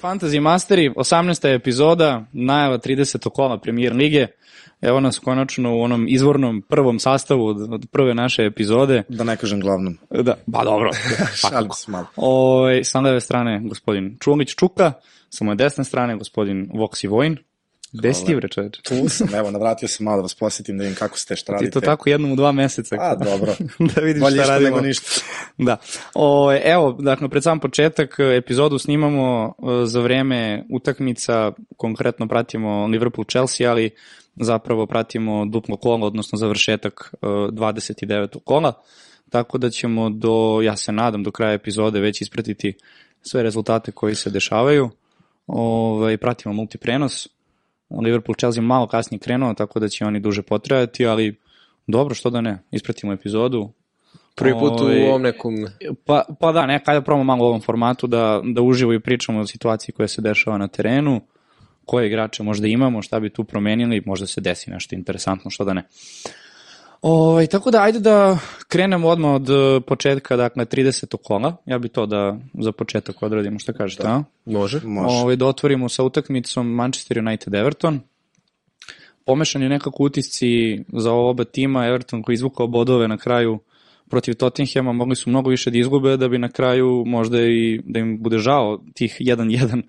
Fantasy Masteri, 18. epizoda, najava 30. kola premijer lige. Evo nas konačno u onom izvornom prvom sastavu od, od prve naše epizode. Da ne kažem glavnom. Da, ba dobro. Šalim se malo. O, sa leve strane gospodin Čulić Čuka, sa moje desne strane gospodin Voksi Vojn. Gde si ti bre čoveče? Tu sam, evo, navratio sam malo da vas posjetim, da vidim kako ste, šta radite. Ti to tako jednom u dva meseca. A, dobro. da vidiš Bolje šta radimo. nego ništa. Da. O, evo, dakle, pred sam početak epizodu snimamo e, za vreme utakmica, konkretno pratimo Liverpool-Chelsea, ali zapravo pratimo duplo kola, odnosno završetak e, 29. kola, tako da ćemo do, ja se nadam, do kraja epizode već ispratiti sve rezultate koji se dešavaju. Ovaj, pratimo multiprenos. Liverpool Chelsea malo kasnije krenuo, tako da će oni duže potrajati, ali dobro, što da ne, ispratimo epizodu, Prvi put u Ovaj, ovom nekom... Pa, pa da, neka da probamo malo u ovom formatu da, da uživo i pričamo o situaciji koja se dešava na terenu, koje igrače možda imamo, šta bi tu promenili, možda se desi nešto interesantno, što da ne. Ovaj, tako da, ajde da krenemo odmah od eh, početka, dakle, 30. kola. Ja bi to da za početak odradimo, šta kažete, da. a? Može. Može. Ovaj, da otvorimo sa utakmicom Manchester United-Everton. Pomešan je nekako utisci za oba tima. Everton koji izvukao bodove na kraju protiv Tottenhema, mogli su mnogo više da izgube da bi na kraju možda i da im bude žao tih 1-1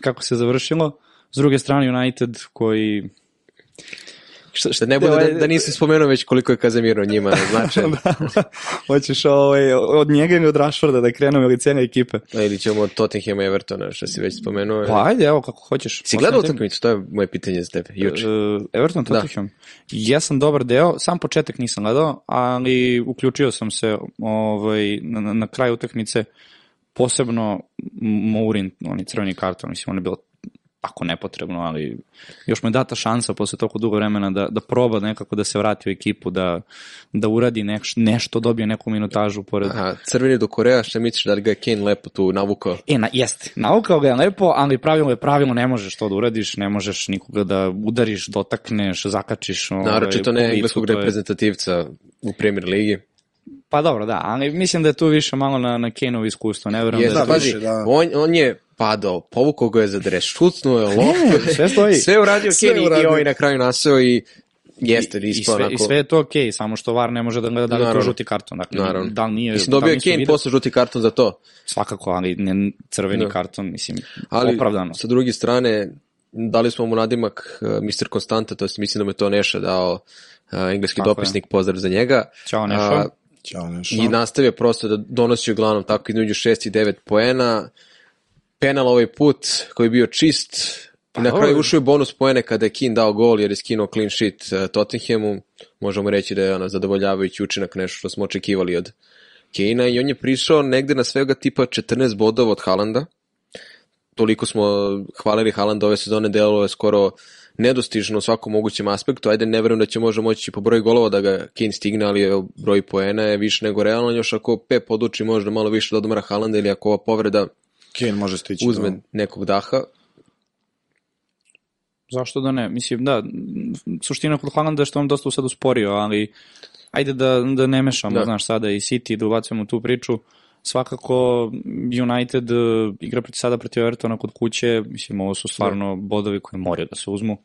kako se završilo. S druge strane United koji Šta, šta ne bude da, da nisam spomenuo već koliko je Kazemiro njima značajan. hoćeš ovaj, od njega ili od Rashforda da krenemo ili cijene ekipe. Ili ćemo od Tottenhama i Evertona, što si već spomenuo. Pa ajde, evo kako hoćeš. Si gledao utakmicu? To je moje pitanje za tebe, juče. Uh, Everton Da. Tottenham. Jesam dobar deo, sam početak nisam gledao, ali uključio sam se ovaj, na, na- na kraju utakmice, posebno Mourin, on je crveni karton, mislim, on je bilo ako nepotrebno, ali još mu je data šansa posle toliko dugo vremena da, da proba nekako da se vrati u ekipu, da, da uradi neš, nešto, dobije neku minutažu pored... Aha, crveni do Koreja, šta misliš da ga je Kane lepo tu navukao? E, na, jeste, naukao ga je lepo, ali pravilo je pravilo, ne možeš to da uradiš, ne možeš nikoga da udariš, dotakneš, zakačiš. ovaj, Naročito po ne engleskog je- reprezentativca u Premier ligi. Pa dobro, da, ali mislim da je tu više malo na, na Kane-ovo iskustvo, ne verujem Je, da da, je to pazi, više, da. on, on je padao, povukao ga je za dres, šutnuo je loptu, sve stoji. sve uradio Kane i- i ovaj na kraju naseo i jeste I, i, ispao sve, onako. I sve je to okej, samo što VAR ne može da gleda da li je to žuti karton. Dakle, Naravno. da li nije... Mislim, da dobio je Kane posle žuti karton za to. Svakako, ali ne crveni Da. karton, mislim, Ali, opravdano. sa druge strane, dali smo mu nadimak uh, Mr. Konstanta, to mislim da mu je to Neša dao uh, engleski Tako je. dopisnik, pozdrav za njega. Ćao, Nešo. A, I nastavio prosto da donosi uglavnom tako između 6 i 9 poena. Penal ovaj put koji je bio čist. I na Pa, kraju ovo- ušao je bonus poene kada je Keane dao gol jer je skinuo clean sheet uh, Tottenhamu. Možemo reći da je ono zadovoljavajući učinak nešto što smo očekivali od Kane-a i on je prišao negde na svega tipa 14 bodova od Halanda. Toliko smo hvalili Halanda ove sezone, delalo je skoro nedostižno u svakom mogućem aspektu. Ajde, ne verujem da će možda moći po broju golova da ga Kane stigne, ali evo, broj poena je više nego realno. Još ako Pep odluči možda malo više da odmara Halanda ili ako ova povreda Kane može stići. uzme do- nekog daha. Zašto da ne? Mislim, da, suština kod Haalanda je što on dosta sad usporio, ali ajde da, da ne mešamo, Da. da. znaš, sada i City, da ubacujemo tu priču. Svakako United uh, igra protiv sada protiv Evertona kod kuće, mislim, ovo su stvarno bodovi koji moraju da se uzmu.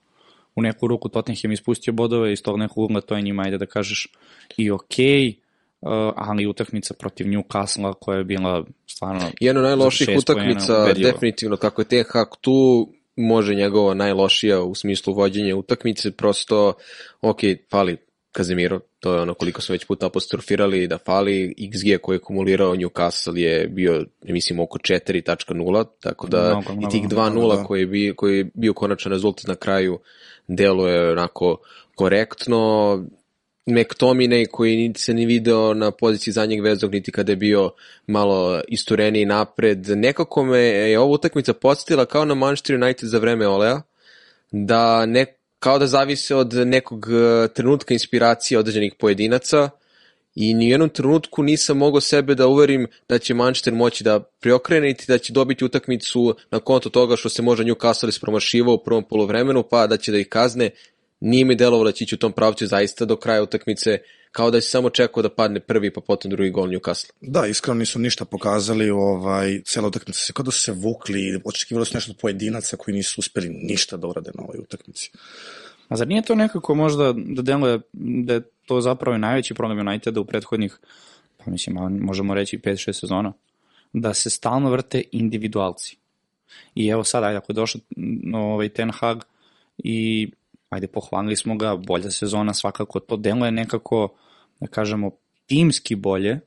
U neku ruku Tottenham ispustio bodove, iz tog nekog ugla to je njima, ajde da kažeš, i okej, uh, ali utakmica protiv Newcastle koja je bila stvarno Jedna od najloših utakmica, ubedljivo. definitivno, kako je Ten Hag tu, može njegova najlošija u smislu vođenja utakmice, prosto, ok, fali Kazemiro, to je ono koliko smo već puta apostrofirali da fali, XG koji je kumulirao Newcastle je bio, mislim, oko 4.0, tako da Mnogo, mnogo, i tih mnogo, 2.0 da. koji, je bio, koji je bio konačan rezultat na kraju deluje onako korektno, McTominay koji niti se ni video na poziciji zadnjeg vezog, niti kada je bio malo istureniji napred. Nekako me je ova utakmica podsjetila kao na Manchester United za vreme Olea, da ne, kao da zavise od nekog eh, trenutka inspiracije određenih pojedinaca i ni u jednom trenutku nisam mogao sebe da uverim da će Manchester moći da preokrene niti da će dobiti utakmicu na konto toga što se možda Newcastle ispromašivao u prvom polovremenu pa da će da ih kazne nije mi delovalo da će ići u tom pravcu zaista do kraja utakmice kao da si samo čekao da padne prvi pa potom drugi gol Newcastle. Da, iskreno nisu ništa pokazali, ovaj, cela utakmica se kao da su se vukli, očekivalo su nešto od pojedinaca koji nisu uspeli ništa da urade na ovoj utakmici. A zar nije to nekako možda da deluje da je to zapravo i najveći problem Uniteda u prethodnih, pa mislim, možemo reći 5-6 sezona, da se stalno vrte individualci. I evo sad, ajde, ako je došao ovaj, Ten Hag i ajde, pohvalili smo ga, bolja sezona svakako, to deluje nekako, da kažemo, timski bolje,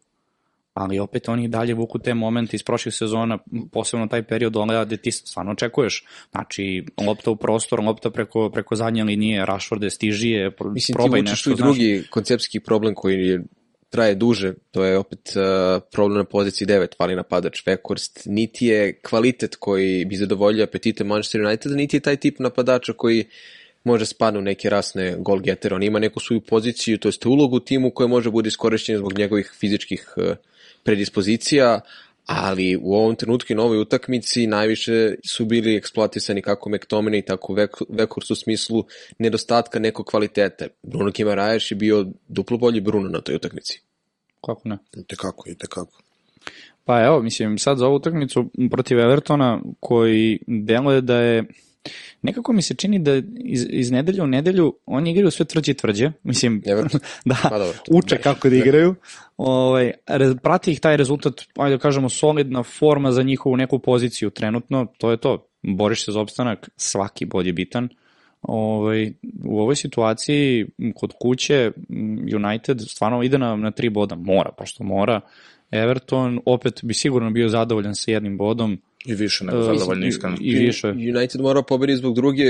ali opet oni dalje vuku te momente iz prošlih sezona, posebno taj period oleda gde ti stvarno očekuješ. Znači, lopta u prostor, lopta preko, preko zadnje linije, Rashford je stižije, Mislim, probaj ti nešto. vučeš tu i drugi konceptski problem koji je traje duže, to je opet uh, problem na poziciji 9, fali napadač Vekorst, niti je kvalitet koji bi zadovoljio apetite Manchester United, niti je taj tip napadača koji može spadnu neke rasne gol getter, on ima neku svoju poziciju, to jest ulogu u timu koja može bude iskorišćena zbog njegovih fizičkih uh, predispozicija, ali u ovom trenutku i na ovoj utakmici najviše su bili eksploatisani kako McTominay, tako Vekhorst u smislu nedostatka nekog kvalitete. Bruno Kimarajaš je bio duplo bolji Bruno na toj utakmici. Kako ne? I tekako, i tekako. Pa evo, mislim, sad za ovu utakmicu protiv Evertona, koji deluje da je nekako mi se čini da iz, iz nedelje u nedelju oni igraju sve tvrđe i tvrđe. Mislim, da, Pa dobro. uče kako da igraju. Ovaj, re- prati ih taj rezultat, ajde da kažemo, solidna forma za njihovu neku poziciju trenutno, to je to. Boriš se za opstanak, svaki bod je bitan. Ovaj, u ovoj situaciji kod kuće United stvarno ide na, na tri boda, mora, pošto mora. Everton opet bi sigurno bio zadovoljan sa jednim bodom. I više nego E, zadovoljni, i- iskreno. I više. United mora pobedi zbog druge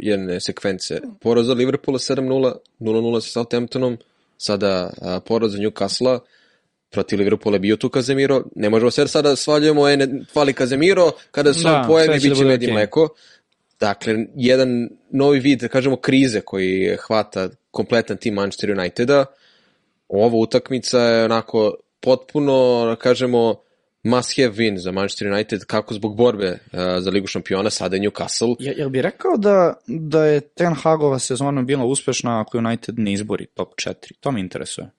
jedne sekvence. Poraz za Liverpoola 7-0, 0-0 sa Southamptonom, sada a, poraz za Newcastle, protiv Liverpoola je bio tu Kazemiro, ne možemo sve sada svaljujemo, e, ne, fali Kazemiro, kada se Da, on pojavi, da bit će bude med i mleko. Dakle, jedan novi vid, da kažemo, krize koji hvata kompletan tim Manchester Uniteda. Ova utakmica je onako potpuno, da kažemo, must have win za Manchester United, kako zbog borbe uh, za Ligu šampiona, sada je Newcastle. Ja, jel bi rekao da, da je Ten Hagova sezona bila uspešna ako United ne izbori top 4? To me interesuje.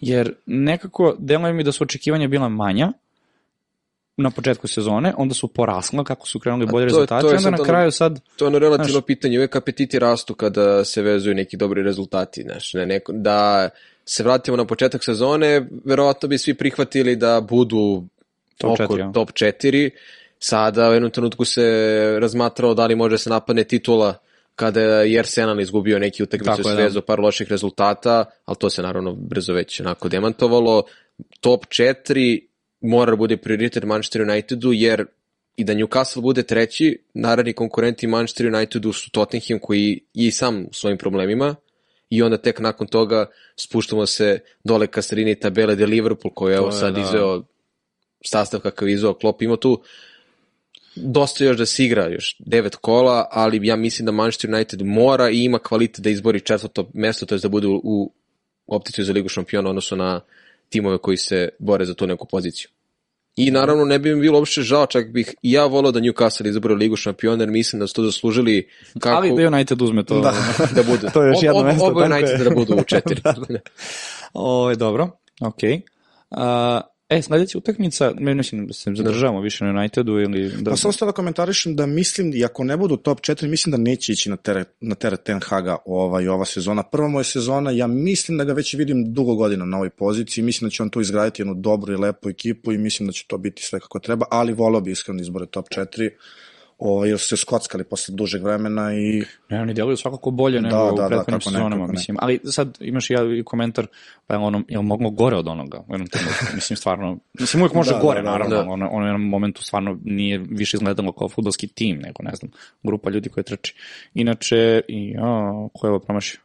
Jer nekako deluje mi da su očekivanja bila manja na početku sezone, onda su porasla kako su krenuli bolje to je- to je onda na kraju sad To je ono relativno Znaš- pitanje, uvek apetiti rastu kada se vezuju neki dobri rezultati, znaš, ne, neko, da se vratimo na početak sezone, verovatno bi svi prihvatili da budu Top oko četiri, ja. top 4, sada u jednom trenutku se razmatralo da li može se napadne titula kada je Arsenal izgubio neki utakmicu Tako je, s da. vezu par loših rezultata, ali to se naravno brzo već onako demantovalo. Top 4 mora da bude prioritet Manchester Unitedu, jer i da Newcastle bude treći, naravni konkurenti Manchester Unitedu su Tottenham koji je i sam u svojim problemima i onda tek nakon toga spuštamo se dole ka sredini tabele de Liverpool koji je evo sad da. izveo sastav kakav je izveo Klopp. Ima tu dosta još da se igra, još devet kola, ali ja mislim da Manchester United mora i ima kvalitet da izbori četvrto mesto, to je da bude u, opticiju za Ligu šampiona, odnosno na timove koji se bore za tu neku poziciju. I naravno ne bi mi bilo uopšte žao, čak bih i ja volao da Newcastle izabore Ligu šampiona, jer mislim da su to zaslužili kako ali da United uzme to. Da. da budu. To je još jedno mesto, Oba tako je. United da budu u četiri. Da, da. Je dobro, okej. Okay. E, sledeća utakmica, ne mislim da. se zadržavamo više na Unitedu ili da... Pa samo stavno komentarišem da mislim, i ako ne budu top 4, mislim da neće ići na teret, na teret Ten Haga ovaj, ova sezona. Prva moja sezona, ja mislim da ga već vidim dugo godina na ovoj poziciji, mislim da će on tu izgraditi jednu dobru i lepu ekipu i mislim da će to biti sve kako treba, ali volao bi iskreno izbore top 4, ovaj, jer su se skockali posle dužeg vremena i Ne, oni djeluju svakako bolje nego Da, u da, da, prethodnim kako ne, sezonama, kako ne. mislim. Ali sad imaš i ja i komentar, pa je ono, jel moglo gore od onoga u jednom trenutku? mislim, stvarno, mislim, uvijek može Da, da, gore, da, naravno, da. ono, ono u jednom momentu stvarno nije više izgledalo kao futbolski tim, nego, ne znam, grupa ljudi koji trči. Inače, i, o, ko je ovo promašio?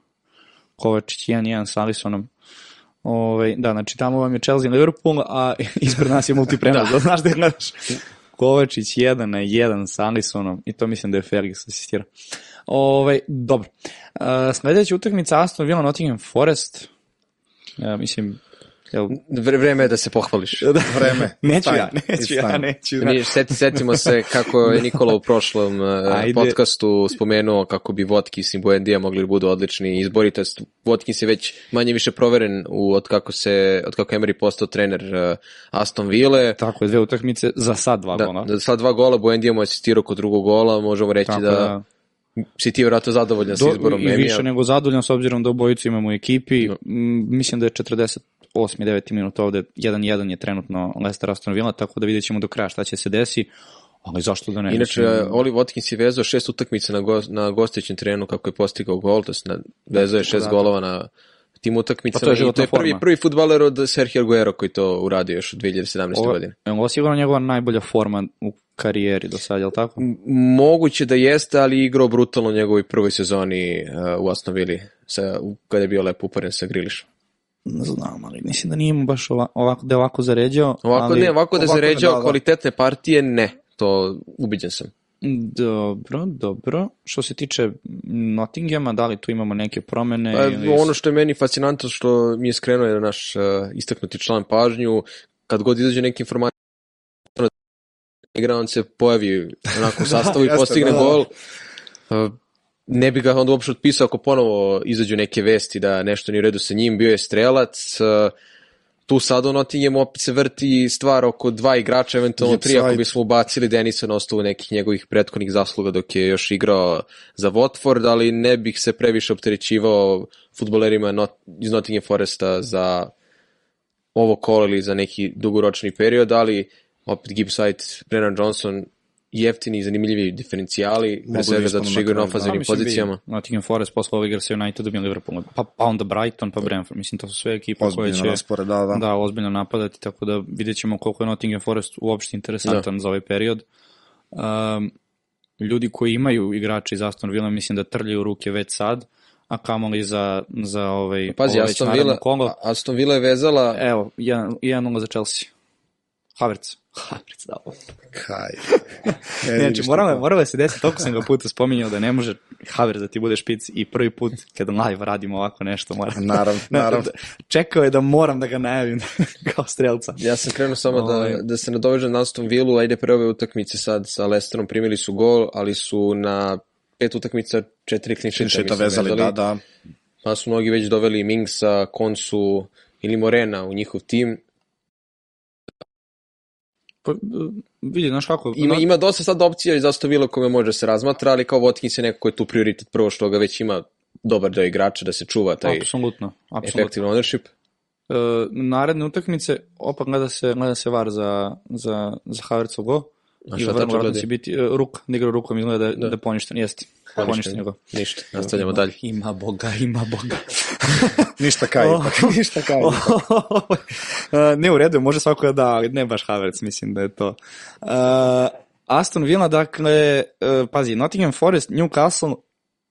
Kovačić 1-1 sa Alisonom. Ove, da, znači tamo vam je Chelsea Liverpool, a ispred nas je multiprenos, da. znaš da je gledaš. Kovačić 1 na 1 sa Alisonom i to mislim da je Fergus asistira. Ove, dobro. Uh, sledeća utakmica Aston Villa Nottingham Forest. Ja, mislim, Vre- Vreme je da se pohvališ. Vreme. neću Time. ja, neću ja, neću ja. Nije, seti, setimo se kako je Nikola u prošlom uh, Ajde. podcastu spomenuo kako bi Watkins i Buendija mogli da budu odlični izbori, to jest Watkins je već manje više proveren u, od kako se od kako Emery postao trener uh, Aston Ville. Tako je, dve utakmice za sad dva Da, gola. da sad dva gola, Buendija mu je asistirao kod drugog gola, možemo reći Tako da, da, si ti vjerojatno zadovoljan sa do, izborom i Emija. više nego zadovoljan s obzirom da obojicu imamo u ekipi. M, Mislim da je 48. 9. minut ovde, 1-1 je trenutno Leicester Aston Villa, tako da vidjet ćemo do kraja šta će se desi. Ali zašto da ne? Inače, Oli Watkins je vezao šest utakmica na, go, na gostićem terenu kako je postigao gol, to jest na, vezao je šest da. golova na tim utakmicama. Pa to je to je prvi, forma. prvi futbaler od Sergio Aguero koji to uradio još u 2017. ovo, godine. je ovo sigurno njegova najbolja forma u karijeri do sad, je li tako? Moguće da jeste, ali je igrao brutalno u njegovoj prvoj sezoni uh, u Aston Villa, sa, kada je bio lepo uparen sa Grilišom. Ne znam, ali mislim da nije baš ova- ovako, da je ovako zaređao. Ovako ali, ne, ovako da je zaređao da, da. kvalitetne partije, ne. To ubiđen sam. Dobro, dobro. Što se tiče Nottinghama, da li tu imamo neke promene? Pa, ili... ono što je meni fascinantno, što mi je skrenuo je naš uh, istaknuti član pažnju, kad god izađe neka informacija igra, on se pojavi onako u sastavu i jeste, postigne da, da. gol. Uh, ne bi ga onda uopšte otpisao ako ponovo izađu neke vesti da nešto nije u redu sa njim, bio je strelac, uh, tu sad u Nottinghamu opet se vrti stvar oko dva igrača, eventualno tri ako bismo ubacili Denisa na osnovu nekih njegovih prethodnih zasluga dok je još igrao za Watford, ali ne bih se previše opterećivao futbolerima not, iz Nottingham Foresta za ovo kolo ili za neki dugoročni period, ali opet Gibbside, Brennan Johnson, jeftini i zanimljivi diferencijali, pre da svega zato što na igraju na kraju, da. ofazivnim mislim, pozicijama. vidi, Nottingham Forest posle ove igra sa Unitedom i Liverpoolom, pa, pa onda Brighton, pa Brentford. Mislim, to su sve ekipe koje Ozbiljno će raspored, da, da. da, ozbiljno napadati, tako da vidjet ćemo koliko je Nottingham Forest uopšte interesantan za ovaj period. Um, ljudi koji imaju igrače iz Aston Villa, mislim da trljaju ruke već sad, a kamoli za, za ovaj, Pazi, ovo već Aston Villa. Aston Villa je vezala Evo, 1-0 za Chelsea. Havertz. Havertz, da. Kaj. Ne, znači, moralo, moralo je se desiti, toliko sam ga puta spominjao da ne može Havertz da ti bude špic i prvi put kada live radimo ovako nešto mora. Naravno, naravno. Čekao je da moram da ga najavim kao strelca. Ja sam krenuo samo da, Ovaj. da se nadovežem na Aston Villa, ajde pre ove utakmice sad sa Leicesterom primili su gol, ali su na pet utakmica četiri klinšeta Šeta vezali, da, da. Pa su mnogi već doveli Mingsa, Konsu ili Morena u njihov tim. Pa, e, vidi, znaš kako... Ima, ima dosta sad opcija iz Aston Villa kome može se razmatra, ali kao Watkins je neko ko je tu prioritet prvo što ga već ima dobar deo igrača da se čuva taj Apsolutno, apsolutno. effective ownership. E, naredne utakmice, opak gleda se, gleda se var za, za, za Havertzov go. A šta tačno gleda? će biti e, ruk, da igra rukom izgleda da, da. da poništen, jeste. Poništen je go. Ništa, nastavljamo Ima- dalje. Ima Boga, ima Boga. Ništa kaj, ipak, ništa kaj. E, ne u redu, može svako da da, ali ne baš Havertz, mislim da je to. Uh, Aston Villa, dakle, uh, pazi, Nottingham Forest, Newcastle,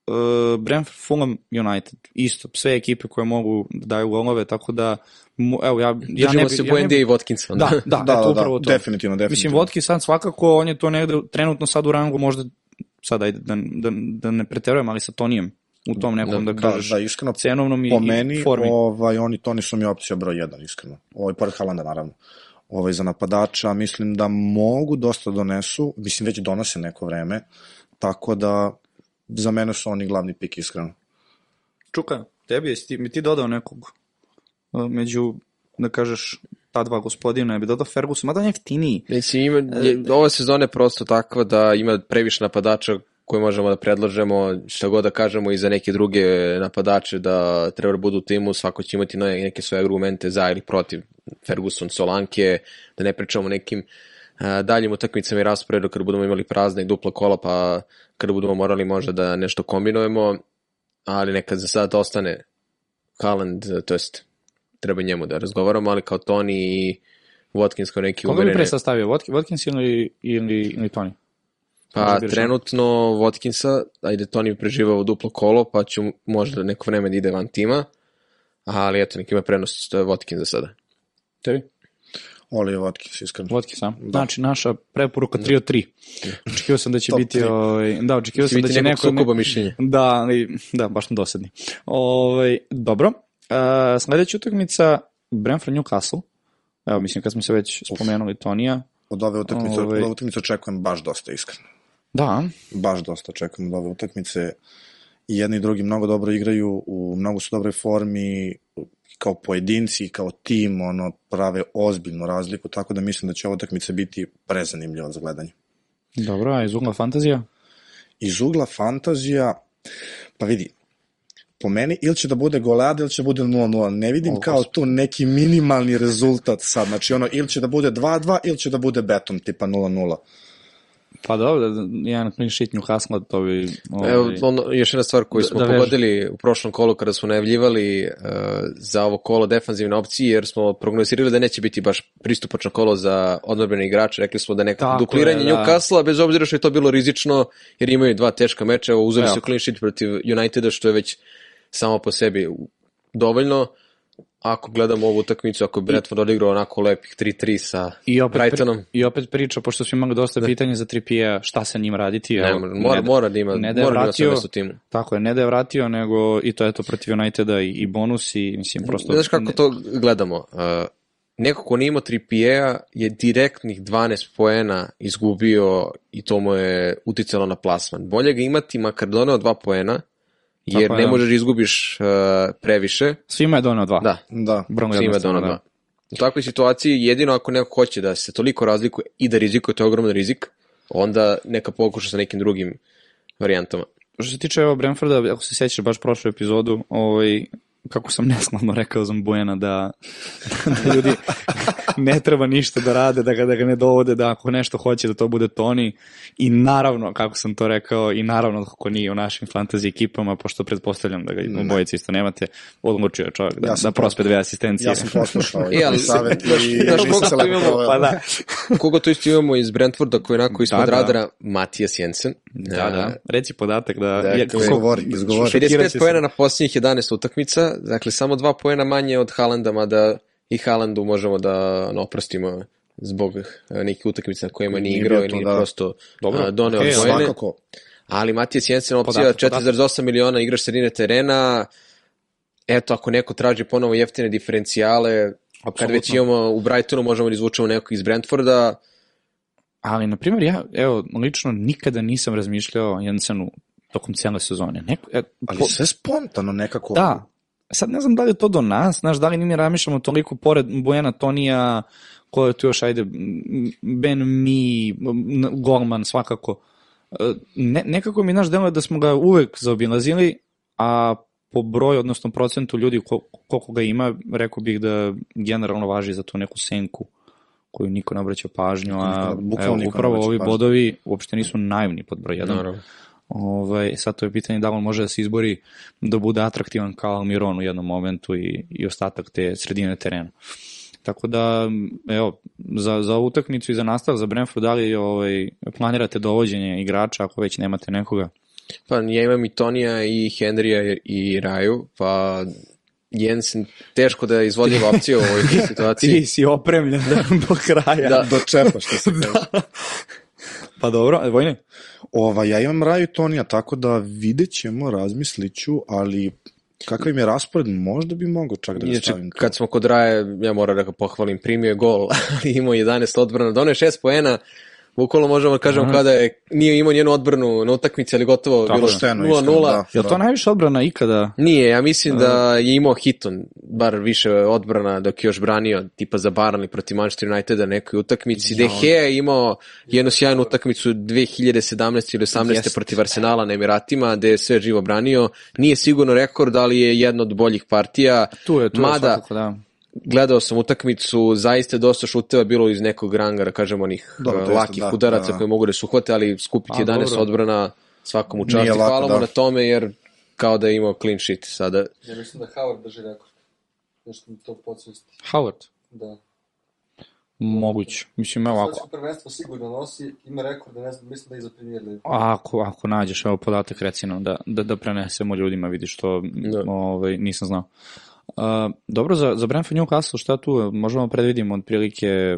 uh, Brentford, Fulham, United. Isto, sve ekipe koje mogu da daju golove, tako da, mu, evo, ja, ja Držimo ne bi... se ja ne i Watkins. onda. da, da, Da, da, upravo da, to. definitivno, definitivno. Mislim, Vodki sad svakako, on je to negde trenutno sad u rangu, možda, sad ajde, da, da, da ne preterujem, ali sa Tonijem u tom nekom, da, Da, kažeš, da, iskreno, cenovnom i, po i meni, formi. ovaj, oni to nisu mi opcija broj jedan, iskreno. Ovaj, pored Halanda, naravno. Ovaj, za napadača, mislim da mogu dosta donesu, mislim, već donose neko vreme, tako da za mene su oni glavni pik, iskreno. Čuka, tebi jesi ti, mi ti dodao nekog uh, među, da kažeš, ta dva gospodina, je bi dodao Ferguson, mada on je jeftiniji. Mislim, ima, je, ova sezona je prosto takva da ima previše napadača koje možemo da predlažemo, šta god da kažemo i za neke druge napadače da treba da budu u timu, svako će imati nove- neke svoje argumente za ili protiv Ferguson, Solanke, da ne pričamo nekim a, daljim utakmicama i rasporedu kada budemo imali prazne i dupla kola, pa kada budemo morali možda da nešto kombinujemo, ali nekad za sad ostane Haaland, to jest treba njemu da razgovaramo, ali kao Tony i Watkins kao neki Koga bi uverene- pre sastavio, Watk- Watkins ili, ili, ili Tony? Pa trenutno Watkinsa, ajde Toni bi preživao duplo kolo, pa će možda neko vreme da ide van tima, ali eto, nek ima prenos to je Watkin za sada. Tebi? Oli Watkins, iskreno. Watkins, a? Znači, naša preporuka 3 od 3. Očekivao sam da će Top biti, ovaj, da, očekivao Će sam da će neko... sukoba mišljenja. Da, ali, da, baš smo dosadni. Ovaj, dobro, uh, sledeća utakmica Brentford Newcastle. Evo, mislim, kad smo se već spomenuli Tonija. Od ove utakmice, Ovaj- od ove utakmice očekujem baš dosta iskreno. Da, Baš dosta očekujem od ove utakmice. I jedni i drugi mnogo dobro igraju, u mnogo su dobroj formi, kao pojedinci, kao tim, ono, prave ozbiljnu razliku, tako da mislim da će ova utakmica biti prezanimljiva za gledanje. dobro, a iz ugla fantazija? Iz ugla fantazija, pa vidi, po meni ili će da bude goleada ili će da bude 0-0. Ne vidim O, kao tu neki minimalni rezultat sad. Znači ono, ili će da bude 2-2 ili će da bude beton tipa 0-0. Pa dobro, da- jedan clean sheet Newcastle, to bi... Ovaj, Evo, ono, još jedna stvar koju Da- smo da veže. pogodili u prošlom kolu kada smo najavljivali uh, za ovo kolo defanzivne opcije, jer smo prognozirali da neće biti baš pristupačno kolo za odmrbene igrače. Rekli smo da neko Tako dupliranje je, da. Newcastle, bez obzira što je to bilo rizično, jer imaju dva teška meča, evo, uzeli su clean sheet protiv Uniteda, što je već samo po sebi dovoljno. Ako gledamo ovu utakmicu, ako je Brentford odigrao onako lepih 3-3 sa I opet, Brightonom, pri, I opet priča, pošto smo imali dosta pitanja za Tripija, šta sa njim raditi. ne, mora, ne- mora da ima, ne da je mora da ima u timu. Tako je, ne da je vratio, nego i to eto protiv Uniteda i, i bonus i mislim prosto... Znaš kako ne- to gledamo? Uh, neko ko nije imao 3 je direktnih 12 poena izgubio i to mu je uticalo na plasman. Bolje ga imati makar doneo 2 poena, jer Tako je, ne da. možeš da izgubiš uh, previše. Svima je donao dva. Da, Da. Vrlo svima je doneo da. 2. U takvoj situaciji jedino ako neko hoće da se toliko razlikuje i da rizikuje, to je ogroman rizik, onda neka pokuša sa nekim drugim varijantama. Što se tiče evo Brentforda, ako se sjećaš baš prošlu epizodu, ovaj, kako sam neskladno rekao za Bojana da, da ljudi ne treba ništa da rade, da ga, da ga ne dovode, da ako nešto hoće da to bude Toni i naravno, kako sam to rekao, i naravno kako nije u našim fantasy ekipama, pošto pretpostavljam da ga Ne. obojice isto nemate, odlučio je čovjek da, Ja sam da prospe dve asistencije. Ja sam poslušao ovaj ali- savjet znaš- i tu lepo imamo? Pa da, Koga to isto imamo iz Brentforda koji je onako ispod Da, da. radara, Matijas Jensen. da, da. Reci podatak da... Dakle, je- Izgovori, izgovori. Šokirat će 55 se. poena na posljednjih 11 utakmica, dakle samo dva poena manje od Haalanda, mada i Haalandu možemo da oprostimo zbog eh, nekih utakmica na kojima nije igrao i nije da. prosto Dobro, a, doneo okej, poene. Svakako. Ali Matijas Jensen opcija Podatak, podatak. 4,8 miliona igraš sredine terena, eto ako neko traži ponovo jeftine diferencijale, kad Apsolutno. već imamo u Brightonu možemo da izvučemo nekog iz Brentforda, Ali, na primjer, ja, evo, lično nikada nisam razmišljao o Jensenu tokom cijele sezone. Neko, e, Ali po- sve spontano nekako. Da. Sad ne znam da li je to do nas, znaš, da li ni ne razmišljamo toliko pored Bojana Tonija, ko je tu još, ajde, Ben Mi, m, Golman, svakako. E, Ne, nekako mi, znaš, deluje da smo ga uvek zaobilazili, a po broju, odnosno procentu ljudi ko, koliko ga ima, rekao bih da generalno važi za tu neku senku koju niko ne obraća pažnju, a evo, upravo ovi pažnju. bodovi uopšte nisu naivni pod broj 1. naravno. Ovaj, sad to je pitanje da on može da se izbori da bude atraktivan kao Almiron u jednom momentu i, i ostatak te sredine terena. Tako da, evo, za, za utakmicu i za nastav za Brentford, da li ovaj, planirate dovođenje igrača ako već nemate nekoga? Pa ja imam i Tonija i Henrya i Raju, pa Jensen teško da je izvodljiva opcija u ovoj situaciji. si opremljen do kraja. Da. Do čepa, što se kaže. Pa dobro, e, Vojne? Ova, ja imam Raju Tonija, tako da vidjet ćemo, razmislit ću, ali kakav im je raspored, možda bi mogao čak da Inače, stavim tu. kad smo kod Raje, ja moram da ga pohvalim, primio je gol, ali imao 11 odbrana, donio je 6 poena, bukvalno možemo da kažemo kada je, nije imao njenu odbranu na utakmici, ali gotovo Tako bilo je. Pošteno, iskreno, 0-0. da. Je li to najviše odbrana ikada? Nije, ja mislim da je imao Hiton, bar više odbrana dok je još branio, tipa za Barnley protiv Manchester Uniteda na nekoj utakmici. De Gea je imao jednu sjajnu utakmicu 2017 ili 18. Jeste. protiv Arsenala na Emiratima, gde je sve živo branio. Nije sigurno rekord, ali je jedna od boljih partija. Tu je, tu je Mada, svakako, da. Gledao sam utakmicu, zaista dosta šuteva bilo iz nekog ranga, da kažemo onih Dobro, eh, to jeste, lakih da, udaraca da, da. koje mogu da se uhvate, ali skupiti A, 11 dobro. odbrana svakom u časti. Nije lako, Hvala mu da. na tome, jer kao da je imao clean sheet sada. Ja mislim da Howard drži rekord. Nešto mi to podsvesti. Howard? Da. Moguće. Mislim, evo, ako, Svetsko prvenstvo sigurno nosi, ima rekord, ne znam, mislim da je za premier ligu. Ako, ako nađeš evo podatak reci nam da, da, da prenesemo ljudima, vidi što Da. ovaj, nisam znao. Uh, dobro, za, za Brentford Newcastle šta tu možemo predvidimo otprilike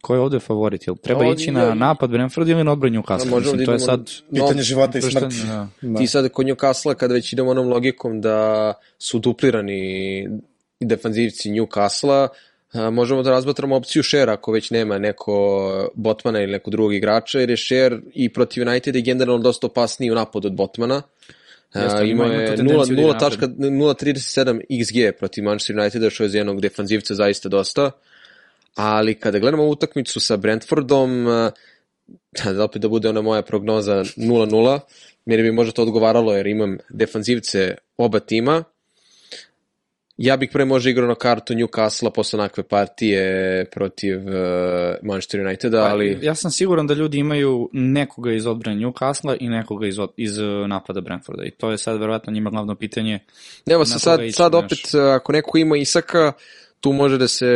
ko je ovde favorit? Jel treba Ovdje ići je- na napad Brentford ili na odbranu Newcastle? možemo Mislim, da to je sad... Pitanje života i smrti. da. Da. Ti sad kod Newcastle, kada već idemo onom logikom da su duplirani defanzivci Newcastle-a, a, možemo da razmatramo opciju Share ako već nema neko Botmana ili nekog drugog igrača, jer je Share i protiv Uniteda generalno dosta opasniji u napadu od Botmana. Jeste, imao ima je tu tendenciju da ide 0 tačka- 0.37 XG protiv Manchester Uniteda, što je za jednog defanzivca zaista dosta. Ali kada gledamo utakmicu sa Brentfordom, da opet da bude ona moja prognoza 0-0, meni bi možda to odgovaralo jer imam defanzivce oba tima. Ja bih pre možda igrao na kartu Newcastle posle onakve partije protiv uh, Manchester Uniteda, ali... Pa, Ja sam siguran da ljudi imaju nekoga iz odbrane Newcastle i nekoga iz, od- iz uh, napada Brentforda i to je sad verovatno njima glavno pitanje. Evo se sad, sad opet, ako neko ima Isaka, tu može da se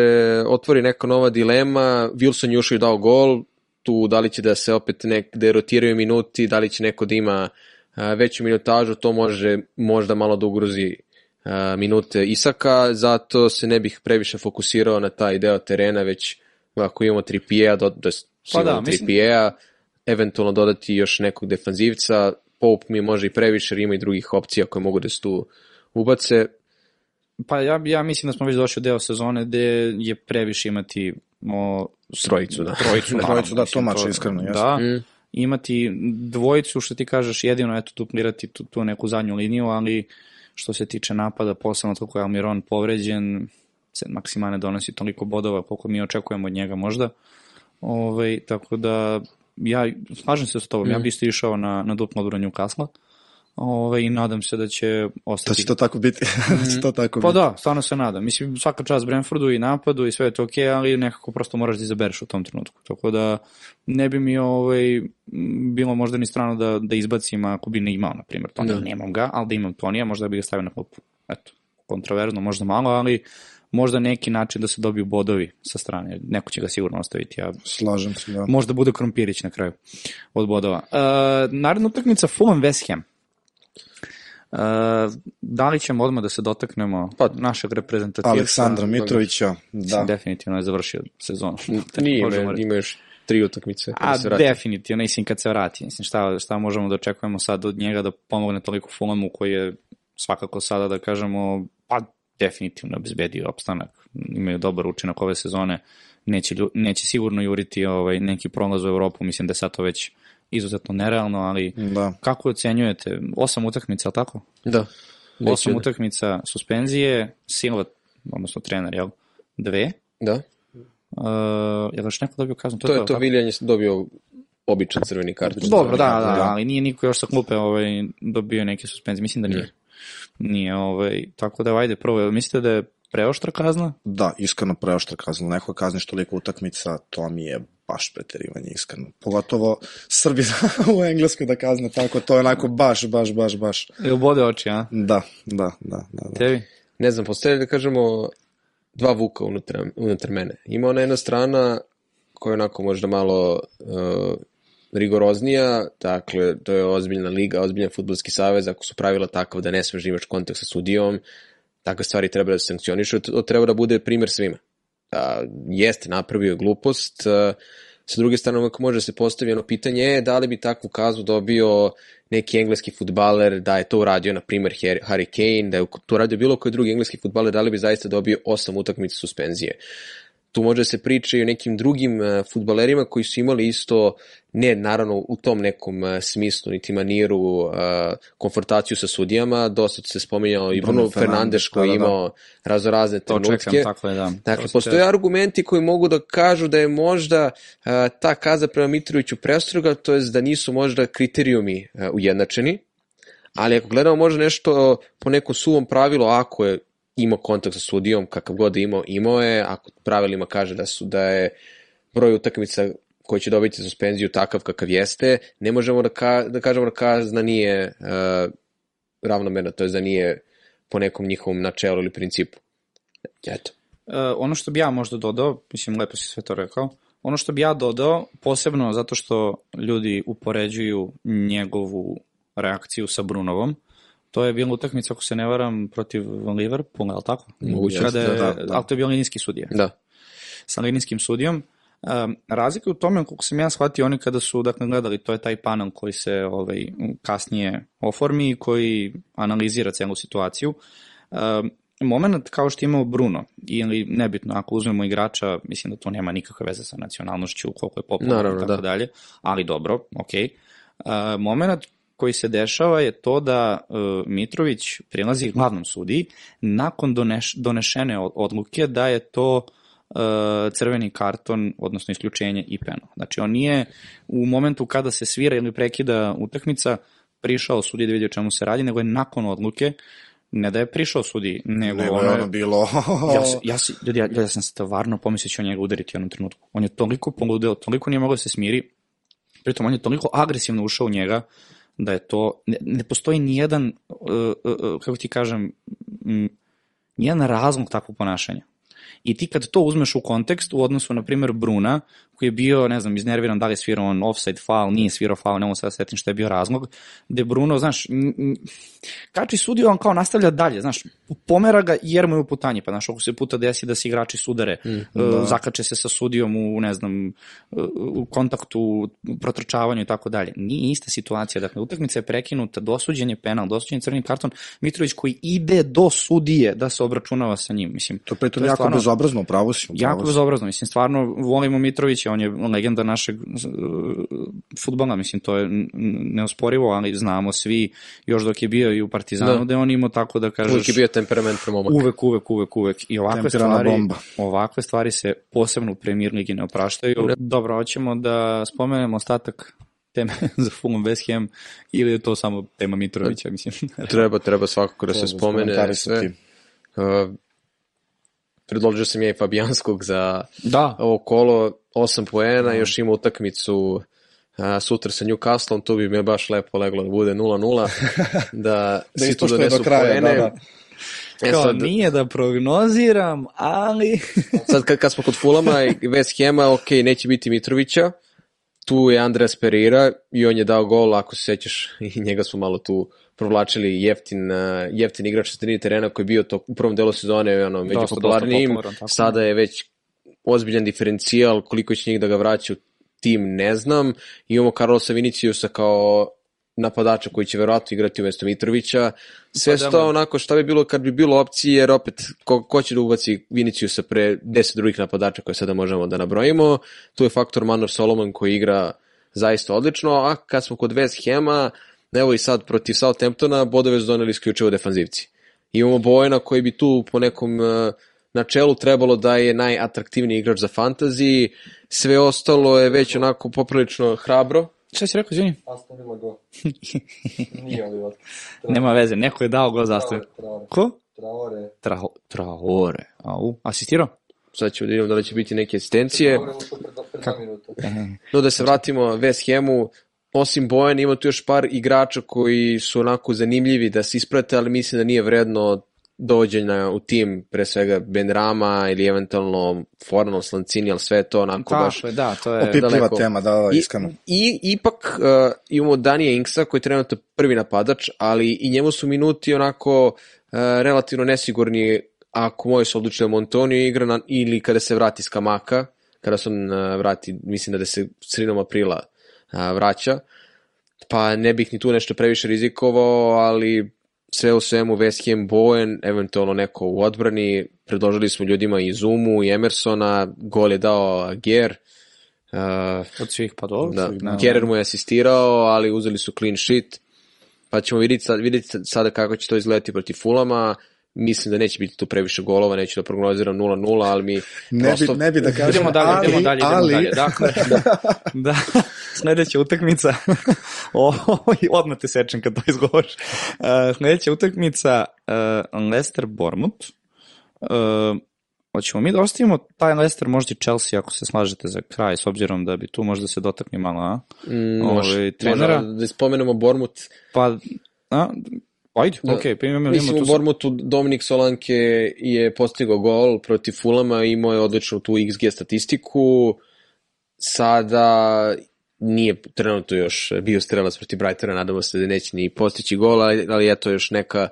otvori neka nova dilema. Wilson još je dao gol, tu da li će da se opet negde rotiraju minuti, da li će neko da ima a, veću minutažu, to može možda malo da ugrozi minute Isaka, zato se ne bih previše fokusirao na taj deo terena, već ako imamo Trippier, do, da, Pa da, da, mislim- Trippier, eventualno dodati još nekog defanzivca, Pope mi može i previše, jer ima i drugih opcija koje mogu da se tu ubace. Pa ja, ja mislim da smo već došli u deo sezone gde je previše imati o, Trojicu, da. Trojicu, naravno, Trojicu, da, to mače, iskreno, jeste. Da, Mm. imati dvojicu, što ti kažeš, jedino eto duplirati tu, tu neku zadnju liniju, ali što se tiče napada, posebno kako je Almiron povređen, se maksimalno ne donosi toliko bodova koliko mi očekujemo od njega možda. Ove, tako da, ja slažem se sa tobom, Mm. ja bih isto išao na, na duplo odbranju Kasla. Ove, I nadam se da će Da ostati. će to tako biti. da će to tako Pa biti. da, stvarno se nadam. Mislim, svaka čast Brentfordu i napadu i sve je to okej, ali nekako prosto moraš da izabereš u tom trenutku. Tako da ne bi mi ovaj, bilo možda ni strano da, da izbacim ako bi ne imao, na primjer, Tonija. Da. Nemam ga, ali da imam Tonija, možda bi ga stavio na klupu. Eto, kontroverzno, možda malo, ali možda neki način da se dobiju bodovi sa strane. Neko će ga sigurno ostaviti, ja Slažem se, da. možda bude Krompirić na kraju od bodova. Uh, naredna utakmica Fulham West Ham. Uh, da li ćemo odmah da se dotaknemo Pa, našeg reprezentativca? Aleksandra Mitrovića, Da. da. Definitivno je završio sezonu. Nije, ima, reći. ima još tri utakmice. kada A se vrati. definitivno, mislim kad se vrati. Mislim, šta, šta možemo da očekujemo sad od njega da pomogne toliko Fulhamu koji je svakako sada da kažemo, pa definitivno obezbedio opstanak. Imaju dobar učinak ove sezone. Neće, neće sigurno juriti ovaj, neki prolaz u Evropu. Mislim da je sad to već izuzetno nerealno, ali Da. kako ocenjujete? Osam utakmica, ali tako? Da. Osam da- utakmica suspenzije, Silva, odnosno trener, jel? Dve. Da. Uh, je li još neko dobio kaznu? To je to? Viljan je dobio običan crveni karton. Dobro, da, da, Da. ali nije niko još sa klupe ovaj, dobio neke suspenzije. Mislim da nije. Nije, ovaj, tako da, ajde, prvo, mislite da je preoštra kazna? Da, iskreno preoštra kazna. Neko kazniš toliko utakmica, to mi je baš preterivanje, iskreno. Pogotovo Srbi u Engleskoj da kazne tako, to je onako baš, baš, baš, baš. Jel bode oči, a? Da, da, da, da. da. Tebi? Ne znam, postoje da kažemo dva vuka unutar, unutar mene. Ima ona jedna strana koja je onako možda malo uh, rigoroznija, dakle, to je ozbiljna liga, ozbiljan futbolski savez, ako su pravila takav da ne smeš da imaš kontakt sa sudijom, takve stvari treba da se sankcionišu, to treba da bude primer svima. A, jeste, napravio je glupost, a, sa druge strane uvek može da se postavi ono pitanje je da li bi takvu kaznu dobio neki engleski futbaler, da je to uradio, na primer, Har- Harry Kane, da je to uradio bilo koji drugi engleski futbaler, da li bi zaista dobio osam utakmica suspenzije. Tu može da se priča i o nekim drugim uh, futbalerima koji su imali isto, ne naravno u tom nekom uh, smislu, niti maniru, uh, konfrontaciju sa sudijama, dosta se spominjao i Bruno Fernandes koji da, je da, da. imao raznorazne To trenutke. čekam, tako je, da. Dakle, To postoje argumenti koji mogu da kažu da je možda ta kaza prema Mitroviću prestroga, to je da nisu možda kriterijumi ujednačeni, ali ako gledamo možda nešto po nekom suvom pravilu, ako je imao kontakt sa sudijom, kakav god da imao, imao je, ako pravilima kaže da su da je broj utakmica koji će dobiti suspenziju takav kakav jeste, ne možemo da, ka, da kažemo da kazna nije uh, ravnomerna, to je da nije po nekom njihovom načelu ili principu. Eto. Uh, ono što bi ja možda dodao, mislim, lepo si sve to rekao, ono što bi ja dodao, posebno zato što ljudi upoređuju njegovu reakciju sa Brunovom, to je bila utakmica, ako se ne varam, protiv Liverpoola, ali tako? Moguće, Kada je, da, da. Ali to je bio linijski sudija. Da. sa linijskim sudijom. Um, razlika je u tome, koliko sam ja shvatio, oni kada su dakle, gledali, to je taj panel koji se ovaj, kasnije oformi i koji analizira celu situaciju. Um, moment kao što je imao Bruno, ili nebitno, ako uzmemo igrača, mislim da to nema nikakve veze sa nacionalnošću, koliko je popularan Naravno, i tako da. dalje, ali dobro, okej. Okay. moment koji se dešava je to da uh, Mitrović prilazi glavnom sudiji nakon doneš, donešene od- odluke da je to uh, crveni karton, odnosno isključenje i penal. Znači on nije u momentu kada se svira ili prekida utakmica prišao sudiji da vidi o čemu se radi, nego je nakon odluke ne da je prišao sudiji, nego, Nego ono je ono bilo... ja, ja, ljudi, ja, ja sam stvarno pomislio da će on njega udariti u jednom trenutku. On je toliko poludeo, toliko nije mogao da se smiri, pritom on je toliko agresivno ušao u njega, da je to, ne, ne postoji nijedan, uh, uh, kako ti kažem, mm, nijedan razlog takvog ponašanja. I ti kad to uzmeš u kontekst, u odnosu, na primjer, Bruna, koji je bio, ne znam, iznerviran da li je svirao on offside foul, nije svirao foul, ne mogu sad setim šta je bio razlog, gde Bruno, znaš, kači sudio, on kao nastavlja dalje, znaš, pomera ga jer mu je u putanji, pa znaš, ako se puta desi da se igrači sudare, mm, da. zakače se sa sudijom u, ne znam, u kontaktu, u protrčavanju i tako dalje. Nije ista situacija, dakle, utakmica je prekinuta, dosuđen je penal, dosuđen je crveni karton, Mitrović koji ide do sudije da se obračunava sa njim, mislim. To pritom je jako stvarno- bezobrazno, pravo si. Jako upravo si. bezobrazno, mislim, stvarno volimo Mitrovića, on je legenda našeg uh, futbala, mislim, to je neosporivo, ali znamo svi, još dok je bio i u Partizanu, Da. da, on imao tako da kažeš... Uvijek je bio temperamentan momak. Uvek, uvek, uvek, uvek. I ovakve stvari, bomba. ovakve stvari se posebno u premier ligi ne opraštaju. Dobro, hoćemo da spomenemo ostatak teme za Fulham West Ham ili je to samo tema Mitrovića, mislim. Treba, treba svakako da se spomene sve. Uh, predložio sam ja i Fabijanskog za da, ovo kolo, 8 poena, još ima utakmicu a, sutra sa Newcastlom, tu bi mi baš lepo leglo da bude 0-0, da, Da svi tu donesu do kraja, poene. da, da. E kao sad, nije da prognoziram, ali... sad kad, kad smo kod Fulama i West Hama, ok, neće biti Mitrovića, tu je Andreas Pereira i on je dao gol, ako se sećaš, i njega smo malo tu provlačili jeftin, uh, jeftin igrač sa sredini terena koji je bio to u prvom delu sezone ono, među dosta popularnijim, popularan, tako je. sada je već ozbiljan diferencijal, koliko će njih da ga vraća u tim ne znam, I imamo Carlosa Viniciusa kao napadača koji će verovatno igrati umesto Mitrovića. Sve Pa su da, onako šta bi bilo kad bi bilo opcije, jer opet ko, ko će da ubaci Viniciusa pre 10 drugih napadača koje sada možemo da nabrojimo. Tu je faktor Manor Solomon koji igra zaista odlično, a kad smo kod West Hama, evo i sad protiv Southamptona, bodove su doneli isključivo defanzivci. Imamo Bojena koji bi tu po nekom uh, načelu trebalo da je najatraktivniji igrač za fantasy, sve ostalo je već onako poprilično hrabro. Šta si rekao, izvini? Aston Villa go. Nije. Nema veze, neko je dao gol zastavu. Traore. Ko? Traore. Tra, traore. Au, asistirao? Sad ćemo da vidimo da li će biti neke asistencije. E, No da se vratimo West Hamu, osim Bojana ima tu još par igrača koji su onako zanimljivi da se isprate, ali mislim da nije vredno dođenja u tim, pre svega Ben Rama ili eventualno Fornal Slancini, ali sve je to onako baš tako je, da, to je... Opipljiva daleko. tema, da, da, I, iskreno. I ipak uh, imamo Danija Inksa koji je trenutno prvi napadač, ali i njemu su minuti onako uh, relativno nesigurni ako moje se odlučuje Montonio igra na, ili kada se vrati s Kamaka, kada se on uh, vrati, mislim da se sredinom aprila uh, vraća, pa ne bih ni tu nešto previše rizikovao, ali sve u svemu West Ham Bowen, eventualno neko u odbrani, predložili smo ljudima i Zumu i Emersona, gol je dao Ger, uh, Od svih pa dobro. da, svih, ne, Kerer mu je asistirao, ali uzeli su clean sheet. Pa ćemo vidjeti, sad, vidjeti sada kako će to izgledati protiv Fulama. Mislim da neće biti tu previše golova, neću da prognoziram 0-0, ali mi Ne prosto... bi, ne bi da kažem, Idemo dalje, ali, idemo dalje, idemo ali, dalje. Dakle, da, da, sledeća utakmica, o, odmah te sečem kad to izgovoriš. Uh, sledeća utakmica, uh, Leicester Bournemouth. Uh, hoćemo mi da ostavimo taj Leicester, možda i Chelsea, ako se slažete za kraj, s obzirom da bi tu možda se dotakli malo, a? Mm, Ovaj, može, trenera. može da spomenemo Bormut. Pa, a, ajde, Da. okej, pa imamo, Mislim, imamo u tu... Bormutu Dominik Solanke je postigao gol protiv Fulama, imao je odličnu tu XG statistiku. Sada nije trenutno još bio strelac protiv Brightona, nadamo se da neće ni postići gol, ali, ali eto još neka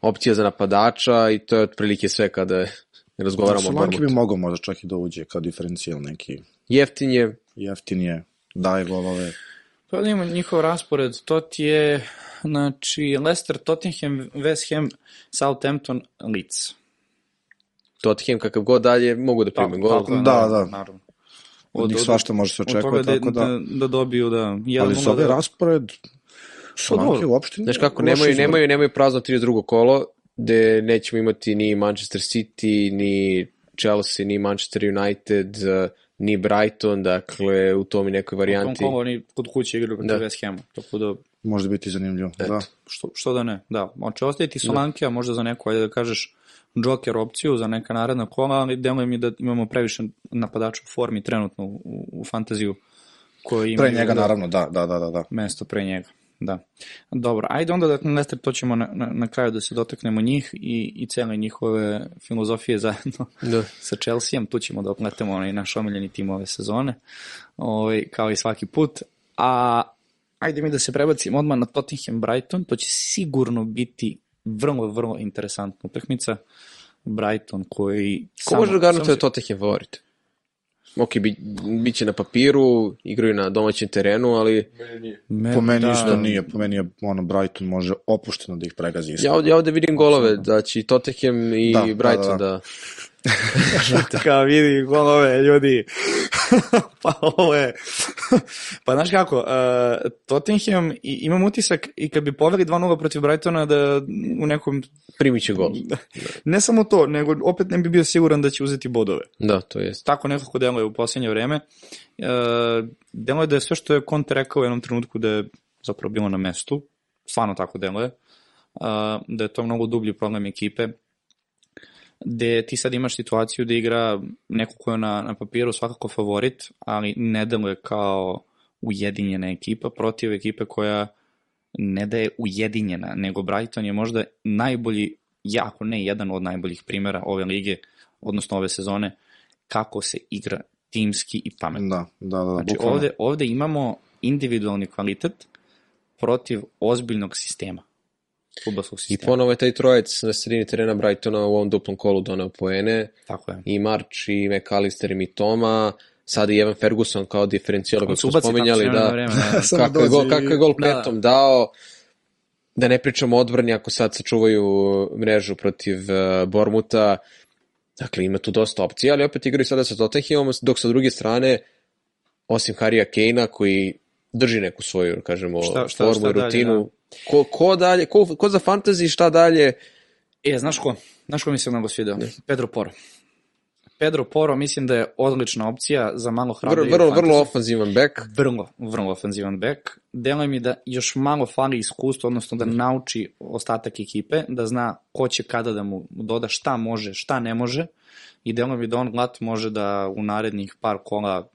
opcija za napadača i to je otprilike sve kada razgovaramo o Solanke bi Bormutu. mogao možda čak i da uđe kao diferencijal neki. Jeftin je, Jeftin je, daje golove. Pa da imamo njihov raspored, to ti je, znači, Leicester, Tottenham, West Ham, Southampton, Leeds. Tottenham kakav god dalje mogu da prime gol. Da, naravno, da. naravno. Od njih svašta može se očekuje, da, tako da... da, da dobiju da... Ali za ovaj da, raspored, Solanke dobro. uopšte Znaš kako, nemaju, izbor. nemaju, nemaju prazno 32. kolo, gde nećemo imati ni Manchester City, ni Chelsea, ni Manchester United, eh, ni Brighton, dakle, u tom i nekoj U tom varijanti. oni kod kuće igraju protiv Da. West Hamu, tako da Može biti zanimljivo, Eto. da. što, što da ne, da. Znači, ostaje ti Solanke, a možda za neko, ajde da kažeš, Joker opciju za neka naredna kola, ali deluje mi da imamo previše napadača u formi trenutno u, u fantaziju koji imaju Pre njega, da, naravno, da, da, da, da. da. mesto pre njega. Da. Dobro, ajde onda da to ćemo na, na, na kraju da se dotaknemo njih i, i cele njihove filozofije zajedno Da. sa Chelseaom, tu ćemo da opletemo onaj naš omiljeni tim ove sezone, ovaj, kao i svaki put. A ajde mi da se prebacimo odmah na Tottenham Brighton, to će sigurno biti vrlo, vrlo interesantna utakmica. Brighton koji... Ko može da garantuje Tottenham favorit? Ok, bi, bit će na papiru, igraju na domaćem terenu, ali Meni nije. Me, Po meni da, isto nije, po meni je ono Brighton može opušteno da ih pregazi. ja ovde, ja ovde vidim golove, da će i Tottenham i Da, da, Brighton da, da... Kao vidi golove ljudi. pa ovo je... pa znaš kako, uh, Tottenham, i, imam utisak i kad bi poveli 2-0 protiv Brightona da u nekom... Primit će gol. Ne samo to, nego opet ne bi bio siguran da će uzeti bodove. Da, to jest. Tako nekako deluje u posljednje vreme. Uh, deluje da je sve što je Conte rekao u jednom trenutku da je zapravo bilo na mestu. Stvarno tako deluje. Uh, da je to mnogo dublji problem ekipe gde ti sad imaš situaciju da igra neko ko je na, na papiru svakako favorit, ali ne deluje kao ujedinjena ekipa protiv ekipe koja ne da je ujedinjena, nego Brighton je možda najbolji, jako ne jedan od najboljih primjera ove lige, odnosno ove sezone, kako se igra timski i pametno. Da, da, da, Znači bukvalno. ovde, ovde imamo individualni kvalitet protiv ozbiljnog sistema. Futbolskog I sistema. ponovo je taj trojec na sredini terena Brightona u ovom duplom kolu donao poene. Tako je. I March, i McAllister, i Mitoma. Sada i Evan Ferguson kao diferencijal, kako smo ubaci spominjali. Da, vreme, da. Kako, je gol, i- kako je gol Da, da. petom dao. Da ne pričamo o odbrani ako sad sačuvaju mrežu protiv uh, Bormuta. Dakle, ima tu dosta opcija, ali opet igraju sada sa Tottenhamom, dok sa druge strane, osim Harija Kejna, koji drži neku svoju, da kažemo, Šta- šta- formu šta i dalje, rutinu. Ko, ko, dalje, ko, ko za fantasy, šta dalje? E, znaš ko? Znaš ko mi se mnogo svidio? Pedro Poro. Pedro Poro mislim da je odlična opcija za malo Vrlo, hrabrije. vrlo, fantasy. vrlo ofanzivan back. vrlo, vrlo ofenzivan back. Deluje mi da još malo fali iskustvo, odnosno da nauči ostatak ekipe, da zna ko će kada da mu doda šta može, šta ne može i deluje mi da on glat može da u narednih par kola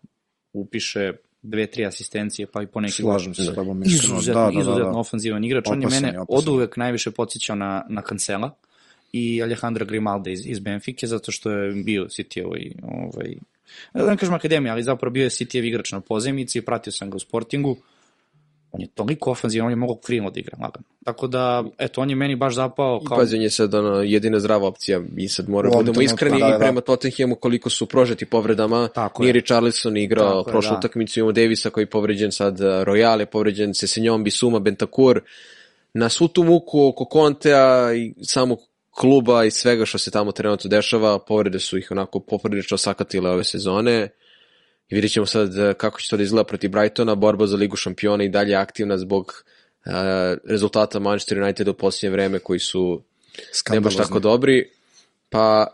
upiše dve, tri asistencije, pa i po neki Slažem se s tobom. izuzetno, Da, da, da, izuzetno da. ofenzivan igrač. on je mene od uvek najviše podsjećao na, na Cancela i Alejandra Grimalda iz, iz Benfike, zato što je bio City ovaj, ovaj da ne kažem akademija, ali zapravo bio je City igrač na pozemici, pratio sam ga u Sportingu, on je toliko ofenzivan, on je mogao krilo da igra lagano. Tako da, eto, on je meni baš zapao I kao... pazi, on je sad ono, jedina zdrava opcija i sad moramo ovom budemo iskreni da, da, i prema Tottenhamu koliko su prožeti povredama. Tako Nije je. Richarlison igrao Tako prošlu da. utakmicu, imamo Davisa koji je povređen sad, uh, Royal je povređen, Sesenjom, Bisuma, Bentakur. Na svu tu muku oko Kontea i samog kluba i svega što se tamo trenutno dešava, povrede su ih onako poprilično sakatile ove sezone. I vidjet ćemo sad uh, kako će to da izgleda protiv Brightona, borba za ligu šampiona i dalje aktivna zbog uh, rezultata Manchester United u posljednje vreme koji su ne baš tako dobri. Pa,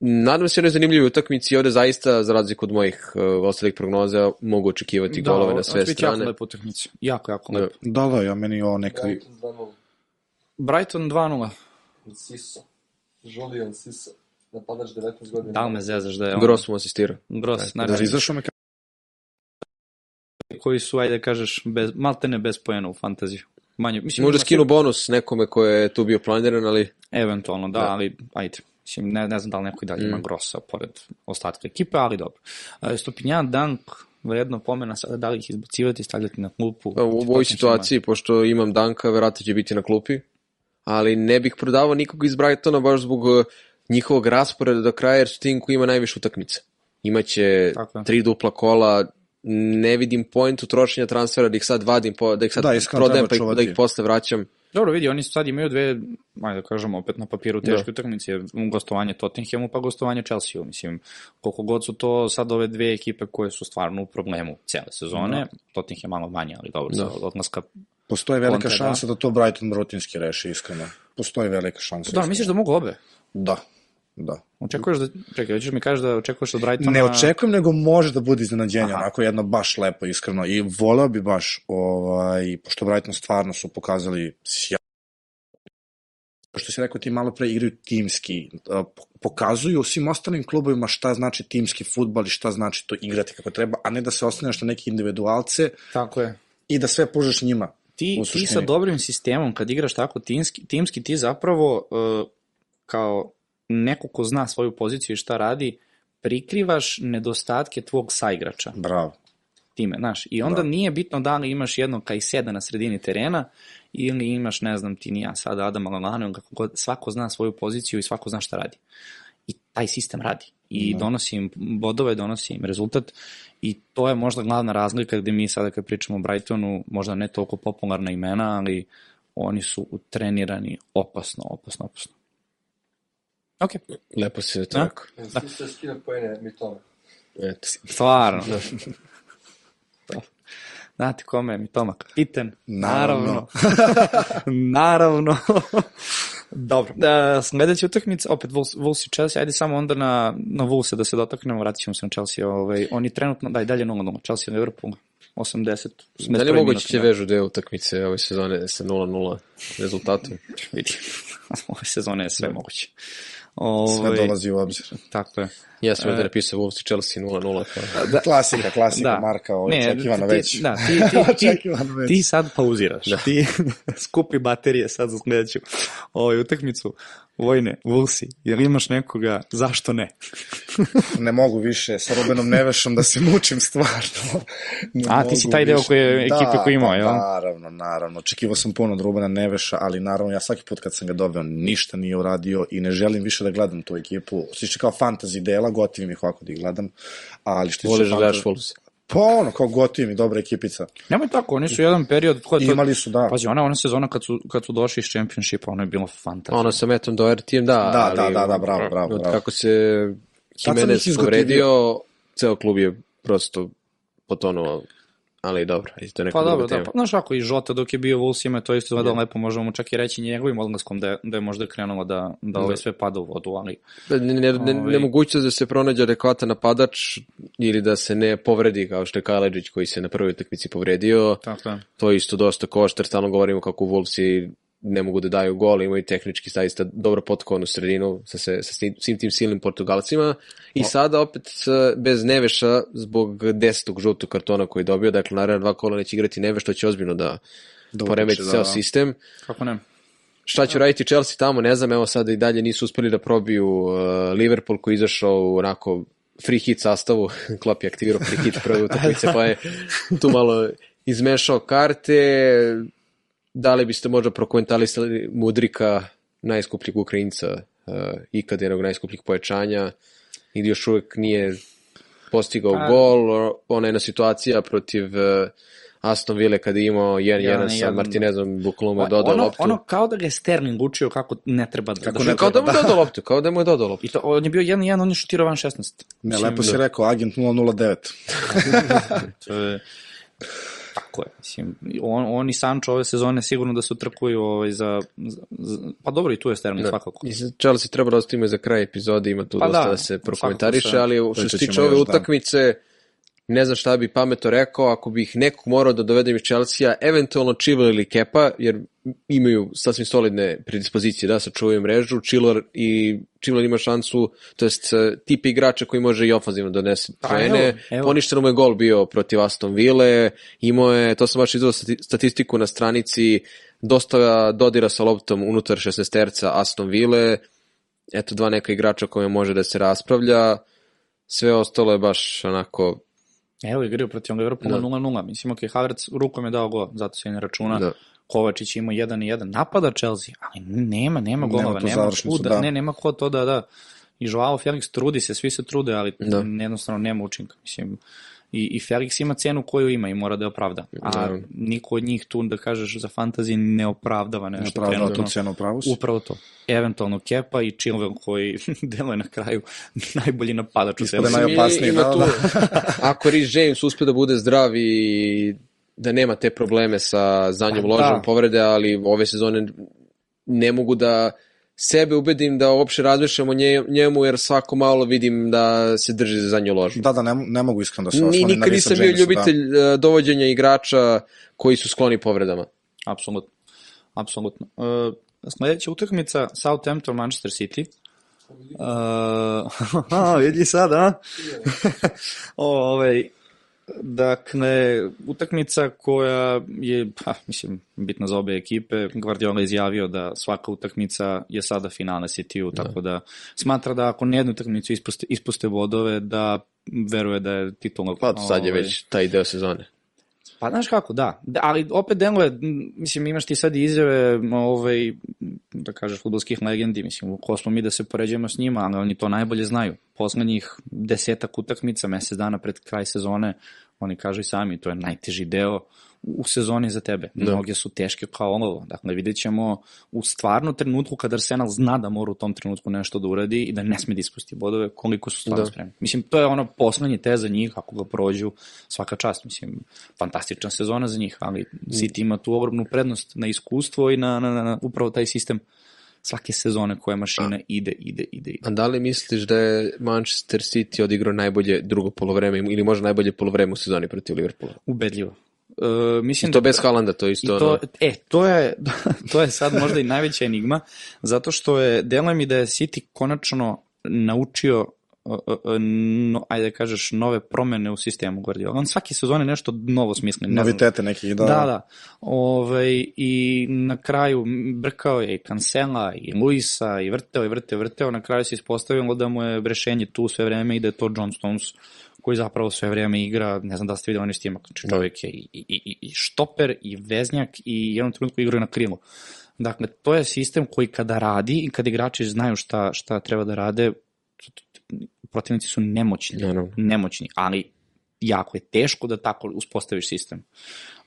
nadam se jednoj zanimljivoj utakmici i ovde zaista, za razliku od mojih uh, ostalih prognoza, mogu očekivati Da, golove ovo na će sve biti strane. Jako lepa utakmica. Jako, jako Da. lepo. Da, da, ja meni ovo neka... Brighton 2-0. Brighton 2-0. Siso. Julian Siso. Napadač 19 godina. Da li me zezaš da je on? Gros mu asistira. Gros, Da naravno. izašao me koji su, ajde da kažeš, bez, maltene bez pojena u fantaziju. Manje, mislim, Možda ima skinu bonus nekome ko je tu bio planiran, ali Eventualno, da, Da. ali ajde. Mislim, ne, ne znam da li neko i dalje ima Mm. grosa pored ostatka ekipe, ali dobro. E, Stupinjan, Dank, vredno pomena sada da li ih izbacivati, stavljati na klupu. Pa, u ovoj situaciji, pošto imam Danka, verovatno će biti na klupi, ali ne bih prodavao nikog iz Brightona baš zbog uh, njihovog rasporeda do kraja, jer su tim koji ima najviše utakmica. Imaće Tako tri dupla kola, ne vidim pointu trošenja transfera da ih sad vadim, po, da ih sad Da, prodajem pa ih, da ih posle vraćam. Dobro, vidi, oni sad imaju dve, ajde da kažemo, opet na papiru teške Da. utakmice, gostovanje Tottenhamu pa gostovanje Chelsea-u. Mislim, koliko god su to sad ove dve ekipe koje su stvarno u problemu cele sezone, Tottenham je malo manje, ali dobro, Da. da. odlaska. Postoji velika Kontra, da. šansa da to Brighton rutinski reši, iskreno. Postoji velika šansa. Da, iskreno. misliš da mogu obe? Da, da. Očekuješ da, čekaj, hoćeš mi kažeš da očekuješ od Brightona... Ne očekujem, nego može da bude iznenađenje, Aha. onako jedno baš lepo, iskreno. I voleo bi baš, ovaj, pošto Brighton stvarno su pokazali sjajno što si rekao, ti malo pre igraju timski, pokazuju svim ostalim klubovima šta znači timski futbal i šta znači to igrati kako treba, a ne da se oslanjaš na neke individualce Tako je. i da sve pružaš njima. Ti, ti sa dobrim sistemom, kad igraš tako timski, timski ti zapravo uh, kao neko ko zna svoju poziciju i šta radi, prikrivaš nedostatke tvog saigrača Bravo. time, znaš. I onda Da. nije bitno da li imaš jednog kaj seda na sredini terena ili imaš, ne znam, ti ni ja sada Adama Lalana, ili kako god, svako zna svoju poziciju i svako zna šta radi. I taj sistem radi. I Da. donosi im bodove, donosi im rezultat i to je možda glavna razlika gde mi sada kad pričamo o Brightonu, možda ne toliko popularna imena, ali oni su utrenirani opasno, opasno, opasno. Ok, Lepo se to Da. rekao. Da. Ti se skida pojene mi tome. Eto. stvarno. Znate kome je mi Tomak? Piten. Naravno. Naravno. Dobro. Uh, sledeća utakmica, opet Wolves, Wolves i Chelsea, ajde samo onda na, na Wolves da se dotaknemo, vratit ćemo se na Chelsea. Ovaj, oni trenutno, daj dalje 0-0, Chelsea Liverpool, 80. Da li je moguće će minut, vežu dve utakmice ove sezone sa 0-0 rezultatom? Vidi, ove sezone je sve moguće. Sve Ovaj, dolazi u obzir. Tako je. Ja sam ovdje napisao Wolves i Chelsea 0-0. Kao. Da. Klasika, klasika, Da. Marka, ovo Ne, je očekivano ti- već. Da, ti, ti, ti, ti sad pauziraš. Da. Ti skupi baterije sad za sledeću ovaj, utakmicu. Vojne, Vulsi, jer imaš nekoga, zašto ne? ne mogu više sa Rubenom Nevešom da se mučim stvarno. Ne A, ti si taj deo više. koji je ekipe koji imao, pa jel? Naravno, naravno. Očekivao sam puno od Rubena Neveša, ali naravno ja svaki put kad sam ga dobio ništa nije uradio i ne želim više da gledam tu ekipu. Sliče kao fantasy dela, gotivim ih ovako da ih gledam. Ali što se Voliš da gledaš Wolves? Pa ono, kao gotivim i dobra ekipica. Nemoj tako, oni su jedan period... Ko je to, Imali su, da. Pazi, ona, ona sezona kad su, kad su došli iz Championshipa, ono je bilo fantastično. Ono sa Metom Dohertyjem, da. Da, ali, da, da, da, bravo, bravo, bravo. Kako se Jimenez povredio, ceo klub je prosto potonuo. Ali dobro, ajde, to je neka Pa druga dobro, tema. da, pa, znaš ako i Žota dok je bio u Wolvesima, to isto izgledalo lepo, možemo mu čak i reći njegovim odlaskom da da je možda krenulo da, da ove sve pada u vodu, ali Ne, ne, ne, Ovaj. nemogućnost da se pronađe adekvatan napadač ili da se ne povredi kao što je Kaleđić koji se na prvoj utakmici povredio. tako je. To je isto dosta košta, stalno govorimo kako Wolvesi ne mogu da daju gol, imaju tehnički zaista dobro potkovanu sredinu sa, se, sa svim- svim tim silnim Portugalcima. I sada opet e, bez Neveša zbog desetog žutog kartona koji je dobio, dakle naravno dva kola neće igrati Neveš, to će ozbiljno da, Da poremeti utiče, ceo da. sistem. Kako ne? Šta će raditi Chelsea tamo, ne znam, evo sada i dalje nisu uspeli da probiju uh, Liverpool koji izašao u onako free hit sastavu, Klopp je aktivirao free hit prve utakmice, pa je tu malo izmešao karte, da li biste možda prokomentarisali Mudrika, najskupljeg Ukrajinca, uh, ikad jednog najskupljih pojačanja, ili još uvek nije postigao Pa- gol, ona jedna situacija protiv uh, Aston Ville kada je imao 1-1 Jedan, sa. Martinezom, bukvalno je dodao ono, loptu. ono kao da ga je Sterling učio kako ne treba da... Kako da ne. Kao da mu je dodao loptu, kao da mu je dodao loptu. I to, on je bio 1-1, on je šutirao van 16. Ne, lepo si rekao, agent 009. To je... Tako je, mislim, on, on i Sancho ove sezone sigurno da se utrkuju ovaj, za, za, za, pa dobro i tu je Sterling Da. svakako. I Chelsea treba da ostavimo za kraj epizode, ima tu Pa dosta da, da, se prokomentariše, ali što se tiče ove još, da. Ne znam šta bi pametno rekao, ako bih nekog morao da dovedem iz Chelsea, eventualno Chilwell ili Kepa, jer imaju sasvim solidne predispozicije da sačuvaju mrežu, Chilwell i Chilwell ima šansu, to jest e, tip igrača koji može i ofanzivno da donese Pa, poene. evo, evo. Poništen mu je gol bio protiv Aston Ville, imao je, to sam baš stati- statistiku na stranici, dosta dodira sa loptom unutar 16 terca Aston Ville, eto dva neka igrača koje može da se raspravlja, sve ostalo je baš onako Evo igraju protiv Liverpoola Da. 0-0. Mislim, ok, Havertz rukom je dao gol, zato se ne računa. Da. Kovačić ima 1 i 1. Napada Chelsea, ali nema, nema golova, nema, završnicu, kuda, da. ne, nema ko to da, da. I Joao Felix trudi se, svi se trude, ali Da. jednostavno nema učinka. Mislim, I, I Felix ima cenu koju ima i mora da je opravda. A Naravno. niko od njih tu, da kažeš, za fantasy ne opravdava nešto. Ne opravdava trenutno. tu cenu, upravo si. Upravo to. Eventualno Kepa i Chilwell koji deluje na kraju najbolji napadač u naj- najopasniji, da, tu, ako Rhys James uspe da bude zdrav i da nema te probleme sa zadnjom Pa ložom da. povrede, ali ove sezone ne mogu da sebe ubedim da uopšte razmišljam o nje- njemu, jer svako malo vidim da se drži za zadnju ložu. Da, da, ne, ne mogu iskreno da se Ni, oslonim nikad nisam bio Jamesa, ljubitelj da. dovođenja igrača koji su skloni povredama. Apsolutno. Apsolutno. Uh, sledeća utakmica Southampton Manchester City. Uh, a, vidi sad, a? o, ovaj, dakle, utakmica koja je, pa, mislim, bitna za obe ekipe. Guardiola je izjavio da svaka utakmica je sada finale City-u, tako da smatra da ako nijednu utakmicu ispuste, ispuste bodove, da veruje da je titula... Pa sad je ovaj, već taj deo sezone. Pa znaš kako, da. da ali opet deluje, mislim, imaš ti sad izjave, ovaj, da kažeš, futbolskih legendi, mislim, ko smo mi da se poređujemo s njima, ali oni to najbolje znaju. Poslednjih desetak utakmica, mesec dana pred kraj sezone, oni kažu i sami, to je najteži deo u sezoni za tebe. Da. Mnoge su teške kao olovo. Dakle, vidjet ćemo u stvarno trenutku kada Arsenal zna da mora u tom trenutku nešto da uradi i da ne sme da ispusti bodove, koliko su stvarno Da. spremni. Mislim, to je ono poslednji test za njih, ako ga prođu, svaka čast. Mislim, fantastična sezona za njih, ali City ima tu ogromnu prednost na iskustvo i na, na, na, na upravo taj sistem svake sezone koja mašina ide, ide, ide, ide. A da li misliš da je Manchester City odigrao najbolje drugo polovreme ili možda najbolje polovreme u sezoni protiv Liverpoola? Ubedljivo. Uh, mislim I to bez Haalanda, to je I isto to, ono... e, to je, to je sad možda i najveća enigma, zato što je, deluje mi da je City konačno naučio uh, uh, no, ajde da kažeš, nove promene u sistemu Guardiola. On svake sezone nešto novo smisli. Ne znam, Novitete nekih, da. Da, da. Ove, I na kraju brkao je i Cancela i Luisa i vrteo i vrteo, vrteo. Na kraju se ispostavilo da mu je rešenje tu sve vreme i da je to John Stones koji zapravo sve vreme igra, ne znam da ste videli onaj snimak, znači čovjek je i, i, i, i štoper i veznjak i jednom trenutku igra na krilu. Dakle, to je sistem koji kada radi i kada igrači znaju šta, šta treba da rade, protivnici su nemoćni, Naravno. nemoćni, ali jako je teško da tako uspostaviš sistem.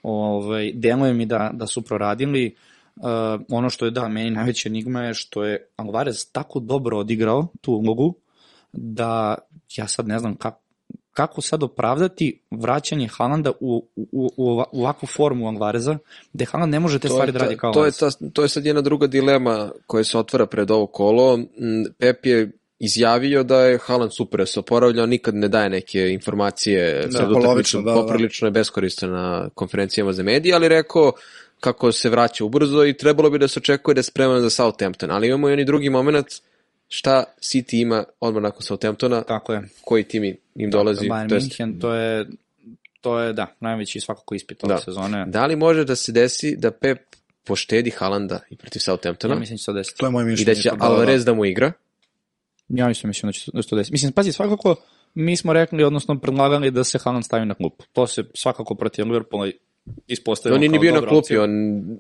Ovaj, deluje mi da, da su proradili, uh, ono što je da, meni najveća enigma je što je Alvarez tako dobro odigrao tu ulogu, da ja sad ne znam kako, kako sad opravdati vraćanje Haalanda u, u, u, u ova- u ovakvu formu Alvareza, gde Haaland ne može te To stvari da radi kao to, je ta, to je sad jedna druga dilema koja se otvara pred ovo kolo. Mm, Pep je izjavio da je Haaland super, da se oporavlja, nikad ne daje neke informacije Da, polovično, utakmicom, da, da. poprilično je beskoristan na konferencijama za medije, ali rekao kako se vraća ubrzo i trebalo bi da se očekuje da je spreman za Southampton, ali imamo i oni drugi moment šta City ima odmah nakon Southamptona, Tako je. koji tim im dolazi. Bayern to jest- München, to je, to je, da, najveći svakako ispit ove Da. sezone. Da li može da se desi da Pep poštedi Haalanda i protiv Southamptona Ja mislim da će se to desiti. To je moje i mišljenje. da će da, da, Alvarez da mu igra? Ja isto mislim da će da se to desiti. Mislim, pazi, svakako mi smo rekli, odnosno predlagali da se Haaland stavi na klupu. To se svakako protiv Liverpoola ispostavilo On nije ni bio na klupi, opcija. on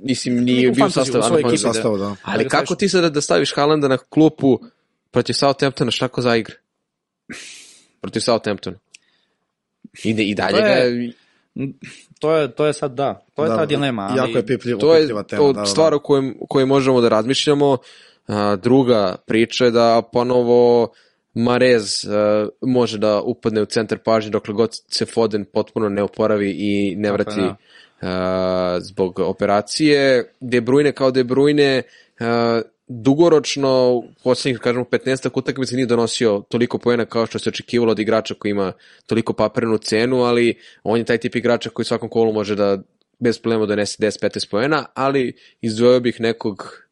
mislim nije bio u sastavu. da. da. Ali Da kako ti sad da staviš Haalanda na klupu protiv Southamptona, šta ko zaigra? Protiv Southamptona. Ide i dalje To ga... je- To je, to je sad da, to je Da, ta dilema. Ali, Jako je pipljiva, To je pipljiva tema. to da, da, stvar o kojem, o kojoj možemo da razmišljamo. A, druga priča je da ponovo Marez može da upadne u centar pažnje dokle god se Foden potpuno ne oporavi i ne vrati da. a, zbog operacije. De Bruyne kao De Bruyne dugoročno poslednjih, kažemo, 15 utakmica nije donosio toliko poena kao što se očekivalo od igrača koji ima toliko papernu cenu, ali on je taj tip igrača koji svakom kolu može da bez problema donese 10-15 poena, ali izdvojio bih nekog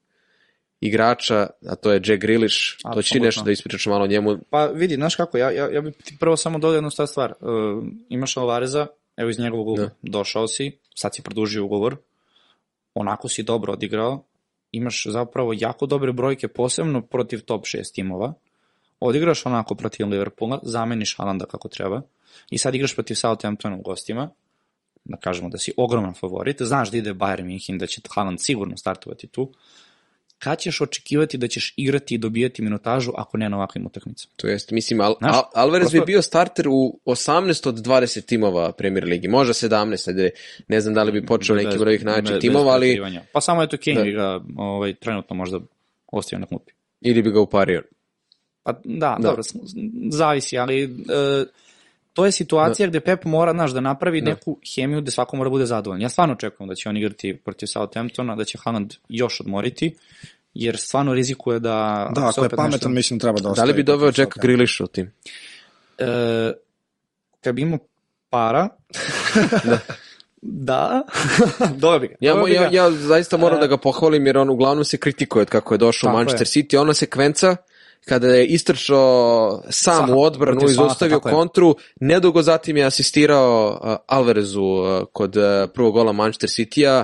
igrača, a to je Jack Grealish, to će nešto da ispričaš malo o njemu. Pa vidi, znaš kako, ja, ja, ja bih ti prvo samo dodao jednu stvar stvar. Uh, imaš Alvareza, evo iz njegovog Da. došao si, sad si produžio ugovor, onako si dobro odigrao, imaš zapravo jako dobre brojke, posebno protiv top 6 timova, odigraš onako protiv Liverpoola, zameniš Haalanda kako treba. I sad igraš protiv Southamptona u gostima, da kažemo da si ogroman favorit, znaš da ide Bayern München, da će Haaland sigurno startovati tu, kad ćeš očekivati da ćeš igrati i dobijati minutažu ako ne na ovakvim utakmicama? To jest, mislim, Al, Znaš, Al, Alvarez prosto- bi bio starter u 18 od 20 timova Premier Ligi, možda 17, ajde, ne znam da li bi počeo ovih bez- najjačih timova, ali. Pa samo eto Kane Da. ga ovaj, trenutno možda ostavio na klupi. ili bi ga upario. Pa da, Da. dobro, zavisi, ali e, to je situacija gde Pep mora, znaš, da napravi neku hemiju gde svako mora bude zadovoljan. Ja stvarno očekujem da će on igrati protiv Southamptona, da će Haaland još odmoriti, jer stvarno rizikuje da... Da, ako je pametan, nešto- mislim treba da Da ostavi. li bi doveo protiv Jack Grealisha u tim? E, kad bi imao para, da, dobro bi ga. Ja, ja, ja zaista moram da ga pohvalim jer on uglavnom se kritikuje od kako je došao u Tako Manchester City. Ona sekvenca kada je istrčao sam Sa- u odbranu i je. kontru, nedugo zatim je asistirao uh, Alvarezu uh, kod uh, prvog gola Manchester City-a.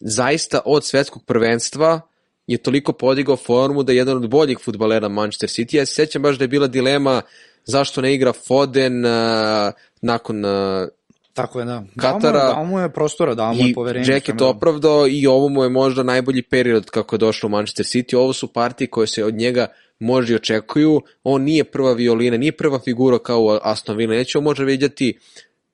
Zaista od svetskog prvenstva je toliko podigao formu da je jedan od boljih futbalera Manchester City. Ja se sećam baš da je bila dilema zašto ne igra Foden uh, nakon uh, Tako je, da. Katara- Dao mu je, dao mu je prostora, dao mu je I poverenje. Jack je to opravdao i ovo mu je možda najbolji period kako je došao u Manchester City. Ovo su partije koje se od njega može i očekuju. On nije prva violina, nije prva figura kao u Aston Villa. Neće on može vidjeti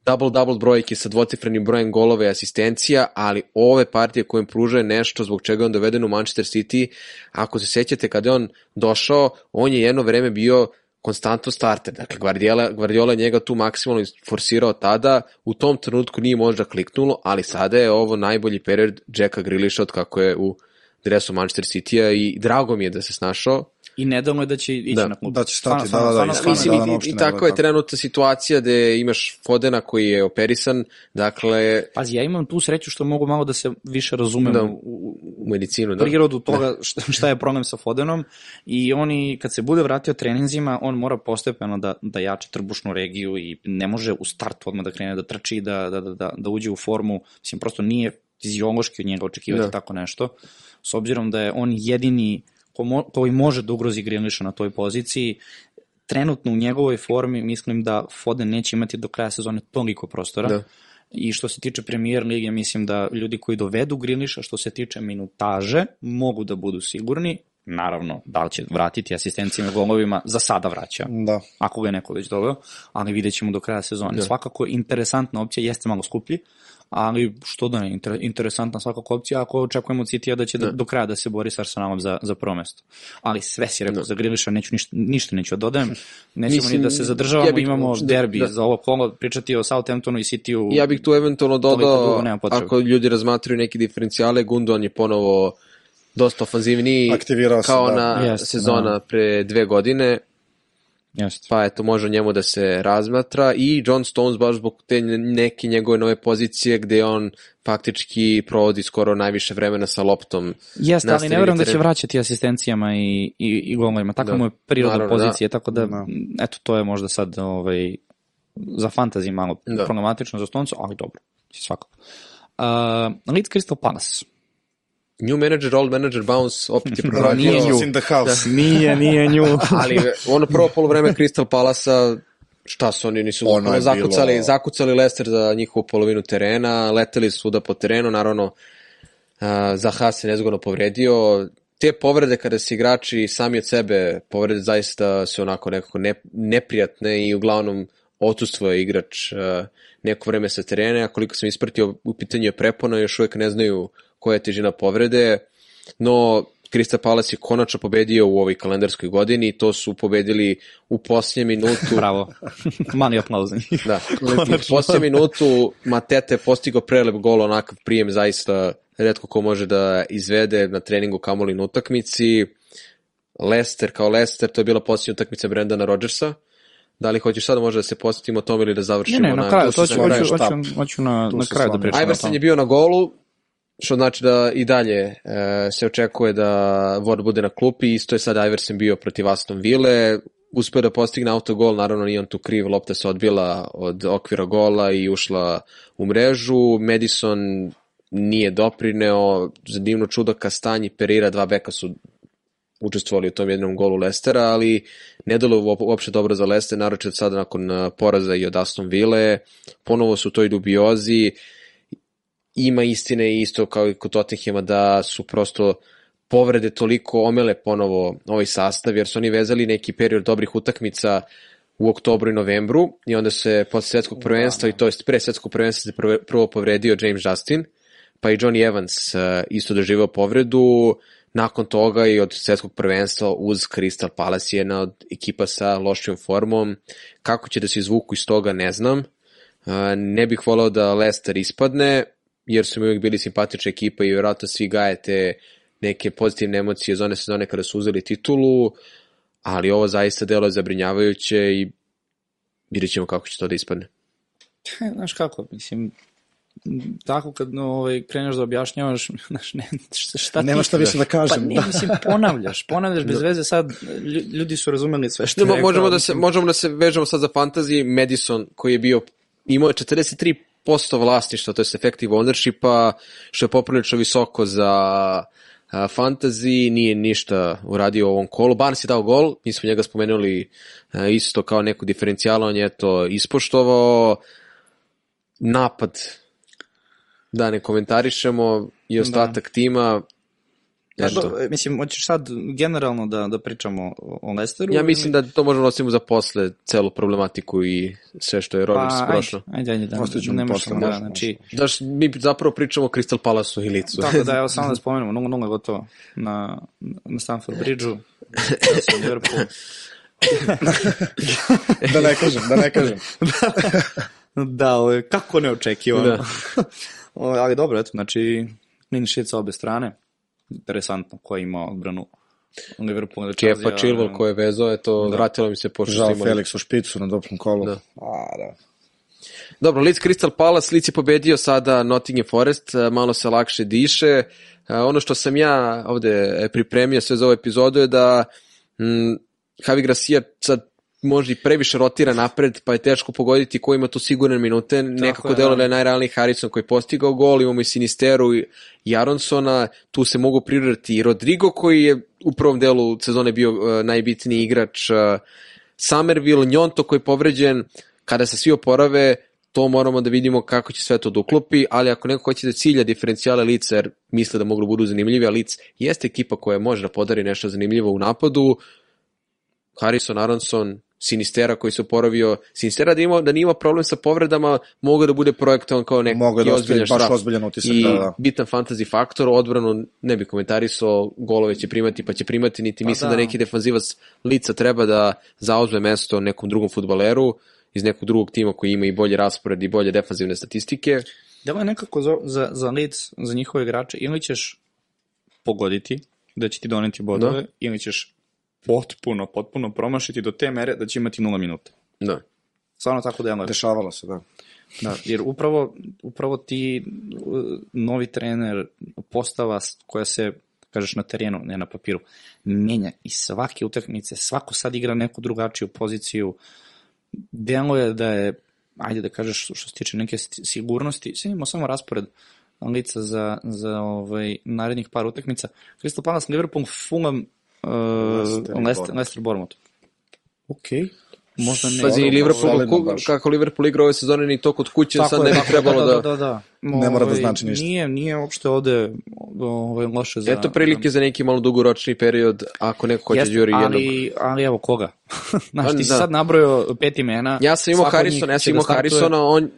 double-double brojke sa dvocifrenim brojem golova i asistencija, ali ove partije koje im pružaju nešto zbog čega je on doveden u Manchester City, ako se sećate kada je on došao, on je jedno vreme bio konstantno starter. Dakle, Guardiola, Guardiola je njega tu maksimalno forsirao tada, u tom trenutku nije možda kliknulo, ali sada je ovo najbolji period Jacka Grealisha od kako je u dresu Manchester City-a i drago mi je da se snašao. I nedavno je da će ići Da, na klub. da će stati, Stvarno, da, da, stvarno, i stvarno, da, i, da, i, tako je trenutna situacija gde imaš Fodena koji je operisan, dakle, Pazi, ja imam tu sreću što mogu malo da se više razumem Da. u, u, medicinu, da. prirodu toga šta, šta je problem sa Fodenom i oni kad se bude vratio treninzima, on mora postepeno da, da jača trbušnu regiju i ne može u startu odmah da krene da trči da, da, da, da, da uđe u formu, mislim prosto nije fiziološki od njega očekivati Da. tako nešto, s obzirom da je on jedini ko mo, koji može da ugrozi Grealisha na toj poziciji, trenutno u njegovoj formi mislim da Foden neće imati do kraja sezone toliko prostora. Da. I što se tiče premier lige, mislim da ljudi koji dovedu Griliša, što se tiče minutaže, mogu da budu sigurni. Naravno, da li će vratiti asistencijama i golovima, za sada vraća, Da. ako ga je neko već doveo, ali vidjet ćemo do kraja sezone. Da. Svakako interesantna opcija, jeste malo skuplji, ali što da ne, inter, interesantna svakako opcija ako očekujemo od City-a da će da. Da. do kraja da se bori sa Arsenalom za, za prvo mesto. Ali sve si rekao Da. za Griliša, neću ništa, ništa neću da dodajem, nećemo Mislim, ni da se zadržavamo, ja bih- imamo da- derbi da. za ovo kolo, pričati o Southamptonu i City-u. Ja bih tu eventualno dodao, ako ljudi razmatraju neke diferencijale, Gundogan je ponovo dosta ofanzivniji Aktivirao se, kao da. na Jeste, sezona da. pre dve godine, Jeste. pa eto može o njemu da se razmatra i John Stones baš zbog te neke njegove nove pozicije gde on faktički provodi skoro najviše vremena sa loptom. Jeste, ali ne verujem da će vraćati asistencijama i, i, i golovima. Tako Da. mu je priroda Naravno, pozicije, tako da, Da. eto, to je možda sad ovaj, za fantazi malo Da. problematično za Stoncu, ali dobro, svakako. Uh, Leeds Crystal Palace. New manager, old manager, bounce, opet je proradio. Nije nju. House in the house. Nije, nije nju. ali ono prvo polovreme Crystal Palasa šta su oni nisu Ono je zakucali, bilo- zakucali Leicester za njihovu polovinu terena, leteli su svuda po terenu, naravno uh, Zaha se nezgodno povredio, te povrede kada se igrači sami od sebe povrede zaista su onako nekako ne, neprijatne i uglavnom odsustvo igrač uh, neko vreme sa terena, a koliko sam ispratio u pitanju je prepona, još uvek ne znaju koja je težina povrede, no Krista Palace je konačno pobedio u ovoj kalendarskoj godini i to su pobedili u posljednjem minutu. Bravo. Mali aplauz za njih. Da, u posljednjem minutu Mateta je postigao prelep gol, onakav prijem zaista redko ko može da izvede na treningu kamoli na utakmici. Leicester kao Leicester, to je bila posljednja utakmica Brendana Rodgersa. Da li hoćeš sada možda da se posjetimo o tome ili da Ne, završimo? ne, na kraju, tu to ću, hoću, hoću, hoću na, Tu na kraju da slažem. pričam o Iverson je bio na golu, što znači da i dalje e, se očekuje da Ward bude na klupi, isto je sad Iverson bio protiv Aston Ville, uspeo da postigne autogol, naravno nije on tu kriv, lopta se odbila od okvira gola i ušla u mrežu, Madison nije doprineo, za divno čudo Kastanji, Perira, dva beka su učestvovali u tom jednom golu Lestera, ali ne delo uopšte dobro za Lester, naročito sada nakon e, poraza i od Aston Ville, ponovo su u toj dubiozi, ima istine isto kao i kod Tottenhama da su prosto povrede toliko omele ponovo ovaj sastav, jer su oni vezali neki period dobrih utakmica u oktobru i novembru i onda se posle svetskog prvenstva i to jest pre svetskog prvenstva se prvo- povredio James Justin, pa i Johnny Evans uh, isto doživao povredu, nakon toga i od svetskog prvenstva uz Crystal Palace je jedna od ekipa sa lošijom formom. Kako će da se izvuku iz toga ne znam. Uh, ne bih volao da Leicester ispadne, jer su mi uvijek bili simpatična ekipa i vjerojatno svi gajete neke pozitivne emocije iz one sezone kada su uzeli titulu, ali ovo zaista delo je zabrinjavajuće i vidjet ćemo kako će to da ispadne. Znaš kako, mislim, tako kad no, ovaj, kreneš da objašnjavaš, znaš, ne, šta, šta Nema šta više da kažem. Pa ne, mislim, ponavljaš, ponavljaš bez veze sad, lju- ljudi su razumeli sve što je Ne, mo- rekao, možemo, da se, možemo da se vežemo sad za fantasy. Madison koji je bio, imao je 43% vlasništva, to je effective ownershipa, što je poprilično visoko za a, fantasy, nije ništa uradio u ovom kolu. Barnes je dao gol, mi smo njega spomenuli isto kao neku diferencijala, on je to ispoštovao. Napad, da ne komentarišemo, i ostatak tima, Eto. do, mislim, hoćeš sad generalno da, da pričamo o, Lesteru? Ja mislim da to možemo da ostavimo za posle celu problematiku i sve što je Rodgers pa, prošlo. Ajde, ajde, da, Ostavit ćemo ne možemo, da, znači, Da, š- mi zapravo pričamo o Crystal Palace-u i licu. tako da, evo samo da spomenemo, 0-0 gotovo na, na Stamford Bridge-u, Liverpool, da ne kažem, da ne kažem. Da, ovaj, kako neočekivano. Da. Da. ali dobro, eto, znači, clean sheet sa obe strane. Interesantno, ko je imao odbranu Liverpool Chelsea. Kepa Chilwell ko je vezao, eto, Da. vratilo mi se pošto Žao imali... Felix u špicu na doplom kolu. Da. A, da. Dobro, Leeds Crystal Palace, Leeds je pobedio sada Nottingham Forest, e, malo se lakše diše. E, Ono što sam ja ovde e, pripremio sve za ovu epizodu je da mm, Javi Gracia sad možda i previše rotira napred, pa je teško pogoditi ko ima tu sigurne minute. Nekako je, delo da. je najrealniji Harrison koji je postigao gol, imamo i Sinisteru i i Aronsona, tu se mogu prirodati i Rodrigo koji je u prvom delu sezone bio uh, najbitniji igrač, uh, Somerville, Njonto koji je povređen, kada se svi oporave, to moramo da vidimo kako će sve to da uklopi, ali ako neko hoće da cilja diferencijale lica, jer misle da mogu da budu zanimljivi, a lic jeste ekipa koja može da podari nešto zanimljivo u napadu, Harrison, Aronson, Sinistera koji se oporavio, Sinistera da, ima, da nije imao problem sa povredama, mogu da bude projektovan kao neki Mogu da ozbiljan baš ozbiljan utisak, I da, da. bitan fantasy faktor, odbranu ne bi komentarisao, golove će primati pa će primati, niti Pa mislim da. da. neki defanzivac lica treba da zauzme mesto nekom drugom futbaleru iz nekog drugog tima koji ima i bolji raspored i bolje defanzivne statistike. Delo je nekako za, za, za Leeds, za njihove igrače, ili ćeš pogoditi da će ti doneti bodove, Da. ili ćeš potpuno, potpuno promašiti do te mere da će imati nula minuta. Da. Stvarno tako deluje. Dešavalo se, da. Da, jer upravo, upravo ti uh, novi trener, postava koja se, kažeš na terenu, ne na papiru, menja i svake utakmice, svako sad igra neku drugačiju poziciju, delo je da je, ajde da kažeš što se tiče neke sti- sigurnosti, sad imamo samo raspored lica za, za ovaj, narednih par utakmica. Crystal Palace, Liverpool, Fulham, Leicester Leicester, Bournemouth. Leicester, Bournemouth. Okej. Možda ne. Pazi, Liverpool, baš. kako Liverpool igra ove sezone ni to kod kuće, Tako sad je, ne bi trebalo da... da, da, da. Ne mora da Ovaj, znači ništa. Nije, nije uopšte ovde ovaj, loše za... Eto prilike za neki malo dugoročni period, ako neko hoće da Jeste, juri jednog... ali, ali evo koga? Znaš, Pa, ti si da. sad nabrojao pet imena. Ja sam imao Harrisona, ja sam da imao startuje. Harrisona, on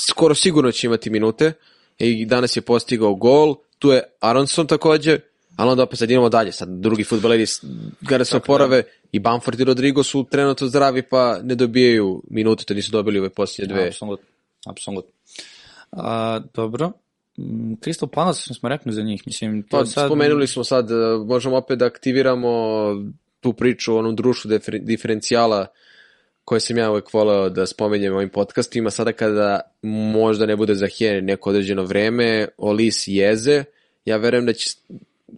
skoro sigurno će imati minute i danas je postigao gol, tu je Aronson takođe, ali onda opet sad idemo dalje, sad drugi futbaleri s- kada se oporave i Bamford i Rodrigo su trenutno zdravi pa ne dobijaju minute, to nisu dobili ove posljednje dve. Apsolutno, apsolutno. A, dobro. Mm, Crystal Palace smo rekli za njih, mislim, to Pa, sad... spomenuli smo sad, e, možemo opet da aktiviramo tu priču o onom društvu difer- diferencijala koje sam ja uvek voleo da spomenjem ovim podcastima, sada kada možda ne bude za Hene neko određeno vreme, Olis Jeze, ja verujem da će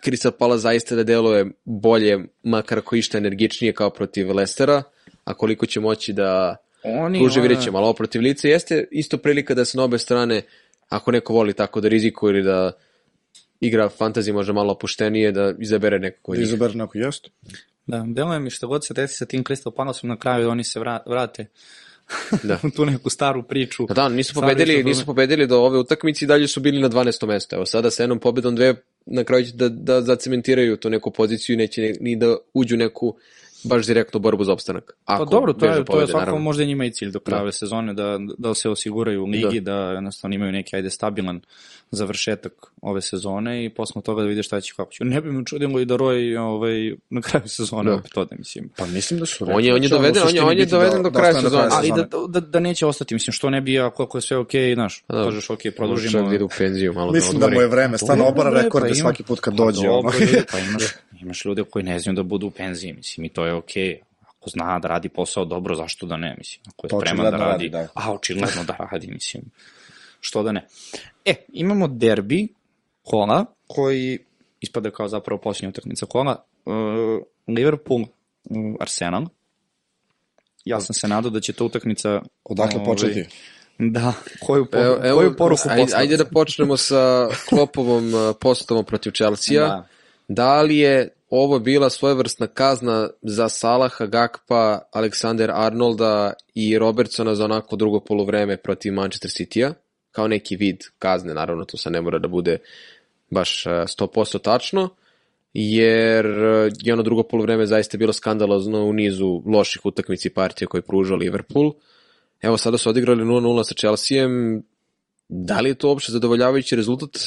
Crystal Palace zaista da deluje bolje, makar ako išta energičnije kao protiv Lestera, a koliko će moći da Oni, ono- vidjet ćemo, ali ovo protiv lice jeste isto prilika da se na obe strane, ako neko voli tako da rizikuje ili da igra fantasy možda malo opuštenije, da izabere nekako od njih. Izaber neko jest. Da, deluje mi što god se desi sa tim Crystal Palaceom na kraju, oni se vra- vrate Da. u tu neku staru priču. Pa da, nisu pobedili, nisu pobedili do ove utakmice i dalje su bili na 12. mesto. Evo sada sa jednom pobedom dve na kraju će da, da zacementiraju tu neku poziciju i neće ni- ni da uđu neku baš direktnu borbu za opstanak. Pa Ako dobro, to je, to je svakako možda njima i cilj do kraja Da. sezone, da, da se osiguraju u ligi, da. da jednostavno imaju neki, ajde, stabilan završetak ove sezone i posle toga da vide šta će kako će. Ne bi me čudilo i da Roy ovaj, na kraju sezone Da. da. opet ode, mislim. Pa mislim da su On je- on je da doveden- on je- on je doveden do kraja ostane sezone. Ali da, da, da neće ostati, mislim, što ne bi, ako, ako je sve okej, okay, znaš, Pa da. kažeš, okej, okay, produžimo. da ide u penziju malo Mislim da da mu je vreme, stvarno Dobro, obara rekorde pa ima- svaki put kad dođe. Pa ono. dobro, ljudi, pa imaš, imaš ljude koji ne znaju da budu u penziji, mislim, i to je okej. Okay. Ako zna da radi posao dobro, zašto da ne, mislim, ako je Pa spreman da radi, radi, da. a očigledno da radi, mislim, što da ne. E, imamo derbi kola, koji ispada kao zapravo posljednja utakmica kola, uh, Liverpool, uh, Arsenal. Ja sam se nadao da će ta utakmica... Odakle ovaj, početi? Da, koju, poru, Evo, evo, koju poruku ajde, ajde da počnemo sa Klopovom uh, postavom protiv Chelsea-a. Da. Da li je ovo bila svojevrsna kazna za Salaha, Gakpa, Aleksander Arnolda i Robertsona za onako drugo polovreme protiv Manchester City-a? Kao neki vid kazne, naravno to sad ne mora da bude baš uh, 100% tačno, jer je ono drugo polovreme zaista bilo skandalozno u nizu loših utakmici partija koje je pružao Liverpool. Evo sada su odigrali 0-0 sa Chelsea-em, da li je to uopšte zadovoljavajući rezultat?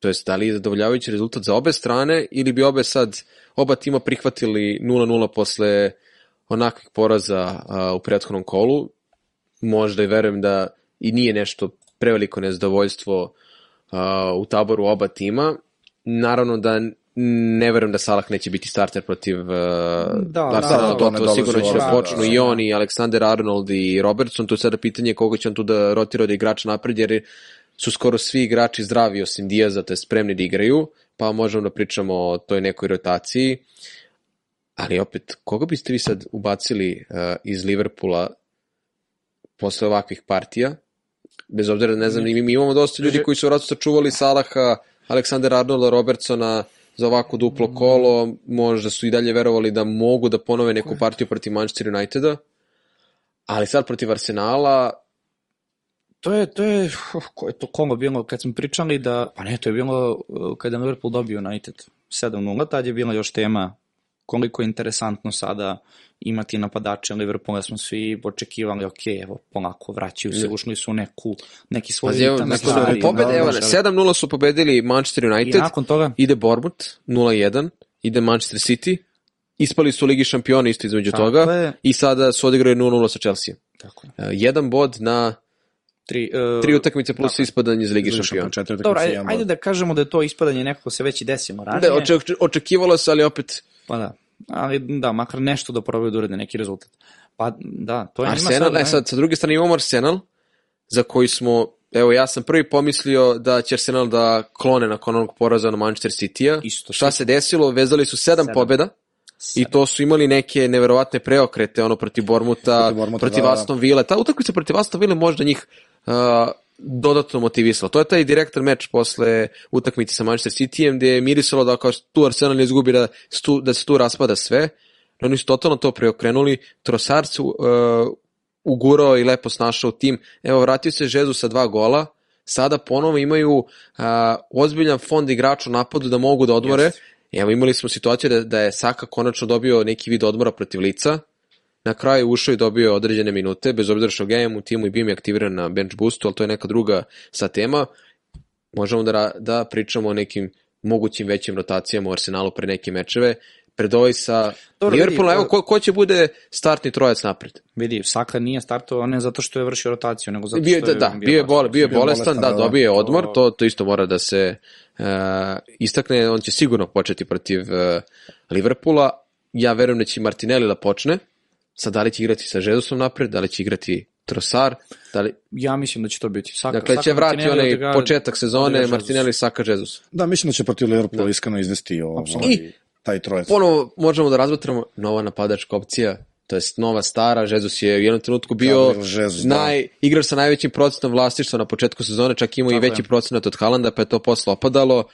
To jest, da li je zadovoljavajući rezultat za obe strane ili bi obe sad, oba tima prihvatili 0-0 posle onakvih poraza a, u prethodnom kolu? Možda i verujem da i nije nešto preveliko nezadovoljstvo a, u taboru oba tima. Naravno da ne verujem da Salah neće biti starter protiv uh, Da, Arsenala, da, to, to to sigurno će da počnu da, i on i Alexander Arnold i Robertson, tu je sada pitanje koga će on tu da rotira od igrača napred, jer su skoro svi igrači zdravi osim Diaza, te spremni da igraju, pa možemo da pričamo o toj nekoj rotaciji. Ali opet, koga biste vi sad ubacili uh, iz Liverpoola posle ovakvih partija? Bez obzira, ne znam, mi, mi imamo dosta ljudi koji su vratno sačuvali Salaha, Aleksandar Arnolda, Robertsona za ovako duplo kolo, možda su i dalje verovali da mogu da ponove neku partiju protiv Manchester Uniteda, ali sad protiv Arsenala, To je, to je, uf, ko je to kolo bilo, kad smo pričali da, pa ne, to je bilo uh, kada Liverpool dobio United 7-0, tad je bila još tema koliko je interesantno sada imati napadače Liverpoola, smo svi očekivali, ok, evo, polako vraćaju se, ušli su u neku, neki svoj Pazi, evo, nakon stvari, pobede, da, evo, znaš, 7-0 su pobedili Manchester I United, nakon toga, ide Bournemouth 0-1, ide Manchester City, ispali su u Ligi šampiona isto između Tako toga je. i sada su odigrali 0-0 sa Chelsea. tako je, Uh, jedan bod na tri, uh, tri utakmice plus ispadanje iz Ligi šampiona. Dobro, ajde, ajde da kažemo da je to ispadanje nekako se već i desilo ranije. Da, oče, očekivalo se, ali opet Pa da, ali da, makar nešto da probaju da urede neki rezultat. Pa da, to je Arsenal, sad, e sad, sa druge strane imamo Arsenal, za koji smo, evo ja sam prvi pomislio da će Arsenal da klone nakon onog poraza na Manchester City-a. Isto, Šta se desilo? Vezali su sedam, Sedam. pobjeda i to su imali neke neverovatne preokrete, ono protiv Bormuta, Protiv Bournemoutha, protiv da, da. Aston Ville. Ta utakmica protiv Aston Ville možda njih uh, dodatno motivisala. To je taj direktan meč posle utakmice sa Manchester City-em gde je mirisalo da kao tu Arsenal izgubi da, se tu, da se tu raspada sve. Oni su totalno to preokrenuli. Trossard su uh, ugurao i lepo snašao tim. Evo, vratio se Žezu sa dva gola. Sada ponovo imaju uh, ozbiljan fond igrača u napadu da mogu da odmore. Jeste. Evo, imali smo situaciju da, da je Saka konačno dobio neki vid odmora protiv lica. Na kraju ušao i dobio određene minute, bez obzira što ga u timu i bio mi aktiviran na bench boostu, ali to je neka druga sa tema. Možemo da, da pričamo o nekim mogućim većim rotacijama u Arsenalu pre neke mečeve. Pred ovaj sa Dobro, Liverpoolom, evo ko, ko će bude startni trojac napred? Vidi, Saka nije startovao ne zato što je vršio rotaciju, nego zato Bio, što da, je da, bio je, bol, bio je Bio bolestan, bolestan, da, da, da. dobio je odmor, To- to, to isto mora da se uh, istakne, on će sigurno početi protiv uh, Liverpoola, ja verujem da će Martinelli da počne, sad da li će igrati sa Žezusom napred, da li će igrati Trossard, da li, Ja mislim da će to biti. Saka, dakle će vrati onaj odigra- početak sezone, odigra Jesus. Martinelli, Saka, Žezus. Da, mislim da će protiv Liverpoola iskreno izvesti ovaj, I- taj trojec. Ponovo možemo da razmatramo nova napadačka opcija, to jest nova stara, Žezus je u jednom trenutku bio da. naj, igrač sa najvećim procentom vlastištva na početku sezone, čak imao i Tako veći je. procenat od Halanda, pa je to posle opadalo.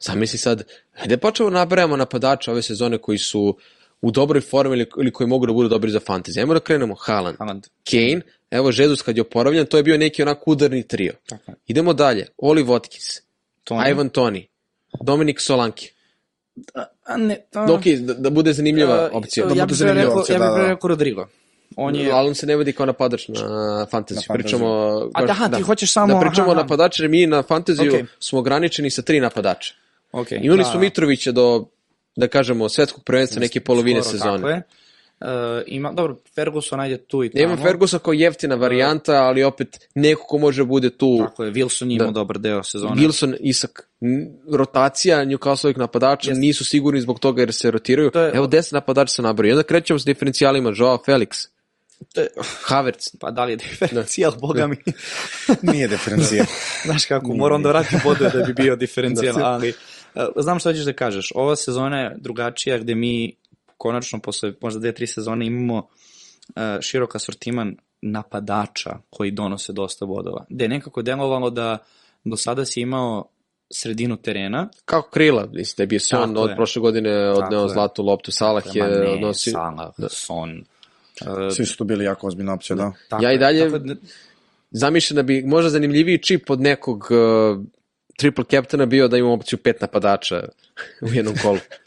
Zamisli sad, hajde počnemo da nabrajamo napadača ove sezone koji su u dobroj formi ili, ili koji mogu da budu dobri za fantasy. Ajmo da krenemo, Haaland, Haaland. Kane, evo Jesus kad je oporavljen, to je bio neki onako udarni trio. Tako je. Idemo dalje, Oli Watkins, Toni. Ivan Toni, Dominik Solanki. A ne, to... Da, okej, da, da bude zanimljiva opcija. Da ja bude bih pre zanimljiva rekao, opcija, ja da, bih pre da. rekao Rodrigo. On je... Ali on se ne vodi kao napadač na fantasy. Na fantasy. Pričamo... A da, ti hoćeš samo- Da pričamo aha, jer mi na fantaziju Okej. smo ograničeni sa tri napadača. Okay, Imali smo Mitrovića do, da kažemo, svetskog prvenstva neke polovine sezone. Tako je. Uh, ima, dobro, Ferguson ajde tu i tamo. imam Fergusa kao jeftina varijanta, ali opet neko ko može da bude tu. Tako je, Wilson je imao Da. dobar deo sezone. Wilson, Isak, rotacija Newcastle-ovih napadača, Jeste. nisu sigurni zbog toga jer se rotiraju. To je- Evo 10 napadača se nabraju. I onda krećemo s diferencijalima, Joao Felix, To je, Havertz. pa da li je diferencijal, boga mi. Nije diferencija. Znaš kako, moram da vratim bodove da bi bio diferencijal, ali uh, znam što ćeš da kažeš. Ova sezona je drugačija gde mi konačno posle možda dve, tri sezone imamo uh, širok asortiman napadača koji donose dosta bodova. Gde je nekako delovalo da do sada si imao sredinu terena, Kako krila, mislim da je bio Son od je. prošle godine odneo zlatu loptu, Salah je ne, odnosio... Salah, Son. Uh, Svi su tu bili jako ozbiljna opcija, da. tako Ja i je, dalje- tako da- Zamišljam da bi možda zanimljiviji čip od nekog uh, triple captaina bio da imamo opciju pet napadača u jednom kolu.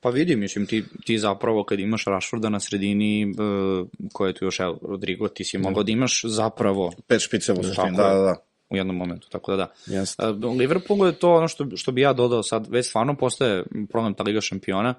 Pa vidi, mislim, ti, ti zapravo kad imaš Rashforda na sredini, uh, koje je tu još, evo, Rodrigo, ti si mogao da imaš zapravo Pet špiceva u suštini, da, da, da. u jednom momentu, tako da da. Jeste. Uh, Liverpoolu je to ono što, što bi ja dodao sad, već stvarno postaje problem ta Liga šampiona,